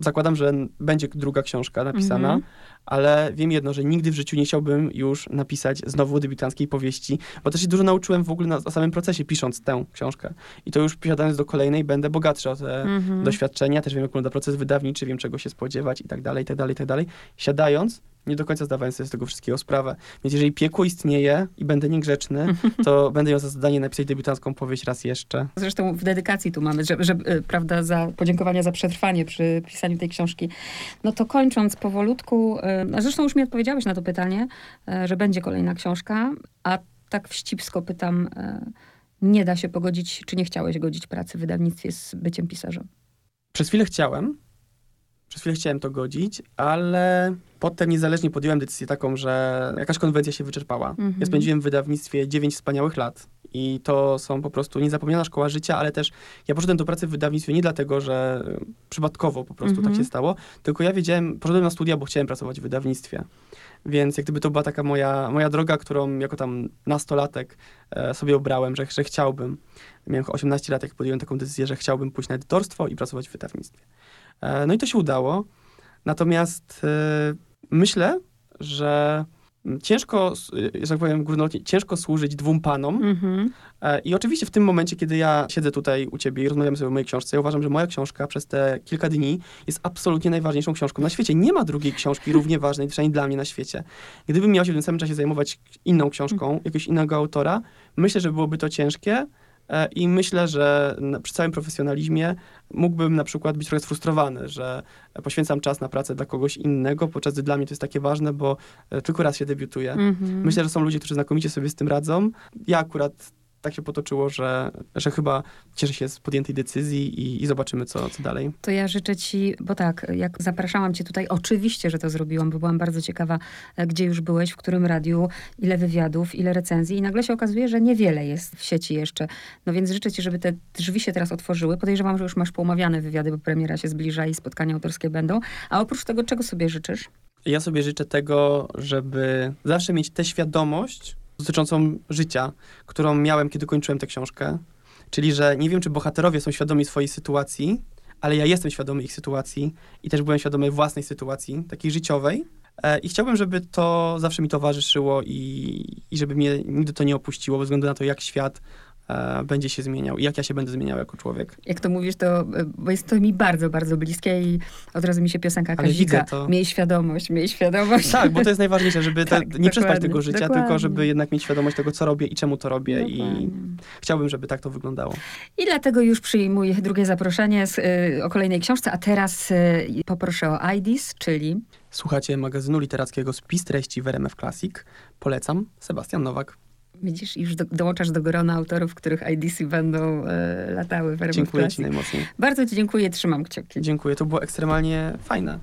B: Zakładam, że będzie druga książka napisana,
A: Mhm.
B: ale wiem jedno, że nigdy w życiu nie chciałbym już napisać znowu debiutanckiej powieści, bo też się dużo nauczyłem w ogóle na, na samym procesie, pisząc tę książkę. I to już posiadając do kolejnej będę bogatszy o te
A: Mhm.
B: doświadczenia, też wiem, jak wygląda proces wydawniczy, wiem, czego się spodziewać i tak dalej, i tak dalej, i tak dalej. Siadając, nie do końca zdawałem sobie z tego wszystkiego sprawę. Więc jeżeli piekło istnieje i będę niegrzeczny, <laughs> to będę miał za zadanie napisać debiutancką powieść raz jeszcze.
A: Zresztą w dedykacji tu mamy, że, że, y, prawda, za podziękowania za przetrwanie przy pisaniu tej książki. No to kończąc powolutku, a zresztą już mi odpowiedziałeś na to pytanie, y, że będzie kolejna książka, a tak wścibsko pytam, nie da się pogodzić, czy nie chciałeś godzić pracy w wydawnictwie z byciem pisarzem?
B: Przez chwilę chciałem, przez chwilę chciałem to godzić, ale potem niezależnie podjąłem decyzję taką, że jakaś konwencja się wyczerpała.
A: Mhm.
B: Ja spędziłem w wydawnictwie 9 wspaniałych lat i to są po prostu niezapomniana szkoła życia, ale też ja poszedłem do pracy w wydawnictwie nie dlatego, że przypadkowo po prostu
A: Mhm.
B: tak się stało, tylko ja wiedziałem, poszedłem na studia, bo chciałem pracować w wydawnictwie. Więc jak gdyby to była taka moja, moja droga, którą jako tam nastolatek e, sobie obrałem, że, że chciałbym. Miałem 18 lat, jak podjąłem taką decyzję, że chciałbym pójść na edytorstwo i pracować w wydawnictwie. E, no i to się udało. Natomiast e, myślę, że ciężko, s- że tak powiem górnolotnie, ciężko służyć dwóm panom.
A: Mhm.
B: E, I oczywiście w tym momencie, kiedy ja siedzę tutaj u ciebie i rozmawiamy sobie o mojej książce, ja uważam, że moja książka przez te kilka dni jest absolutnie najważniejszą książką na świecie. Nie ma drugiej książki <laughs> równie ważnej, przynajmniej dla mnie na świecie. Gdybym miał się w tym samym czasie zajmować inną książką, jakiegoś innego autora, myślę, że byłoby to ciężkie. E, I myślę, że przy całym profesjonalizmie mógłbym na przykład być trochę sfrustrowany, że poświęcam czas na pracę dla kogoś innego, podczas gdy dla mnie to jest takie ważne, bo e, tylko raz się debiutuje.
A: Mhm.
B: Myślę, że są ludzie, którzy znakomicie sobie z tym radzą. Ja akurat tak się potoczyło, że, że chyba cieszę się z podjętej decyzji i, i zobaczymy, co, co dalej.
A: To ja życzę ci, bo tak, jak zapraszałam cię tutaj, oczywiście, że to zrobiłam, bo byłam bardzo ciekawa, e, gdzie już byłeś, w którym radiu, ile wywiadów, ile recenzji i nagle się okazuje, że niewiele jest w sieci jeszcze. No więc życzę ci, żeby te drzwi się teraz otworzyły. Podejrzewam, że już masz poumawiane wywiady, bo premiera się zbliża i spotkania autorskie będą. A oprócz tego, czego sobie życzysz?
B: Ja sobie życzę tego, żeby zawsze mieć tę świadomość dotyczącą życia, którą miałem, kiedy kończyłem tę książkę. Czyli, że nie wiem, czy bohaterowie są świadomi swojej sytuacji, ale ja jestem świadomy ich sytuacji i też byłem świadomy własnej sytuacji, takiej życiowej. E, I chciałbym, żeby to zawsze mi towarzyszyło i, i żeby mnie nigdy to nie opuściło, bez względu na to, jak świat będzie się zmieniał i jak ja się będę zmieniał jako człowiek.
A: Jak to mówisz, to, e, bo jest to mi bardzo, bardzo bliskie i od razu mi się piosenka Kazika.
B: to.
A: Miej świadomość, miej świadomość.
B: Tak, bo to jest najważniejsze, żeby te, <laughs>
A: Tak,
B: nie przespać tego życia,
A: dokładnie.
B: tylko żeby jednak mieć świadomość tego, co robię i czemu to robię i
A: Dokładnie.
B: chciałbym, żeby tak to wyglądało.
A: I dlatego już przyjmuję drugie zaproszenie z, y, o kolejnej książce, a teraz y, poproszę o IDIS, czyli
B: Słuchacie magazynu literackiego Spis treści w RMF Classic. Polecam. Sebastian Nowak.
A: Widzisz, już do, dołączasz do grona autorów, których IDISy będą y, latały w
B: Dziękuję. Ci najmocniej.
A: Bardzo Ci dziękuję, trzymam kciuki.
B: Dziękuję, to było ekstremalnie fajne.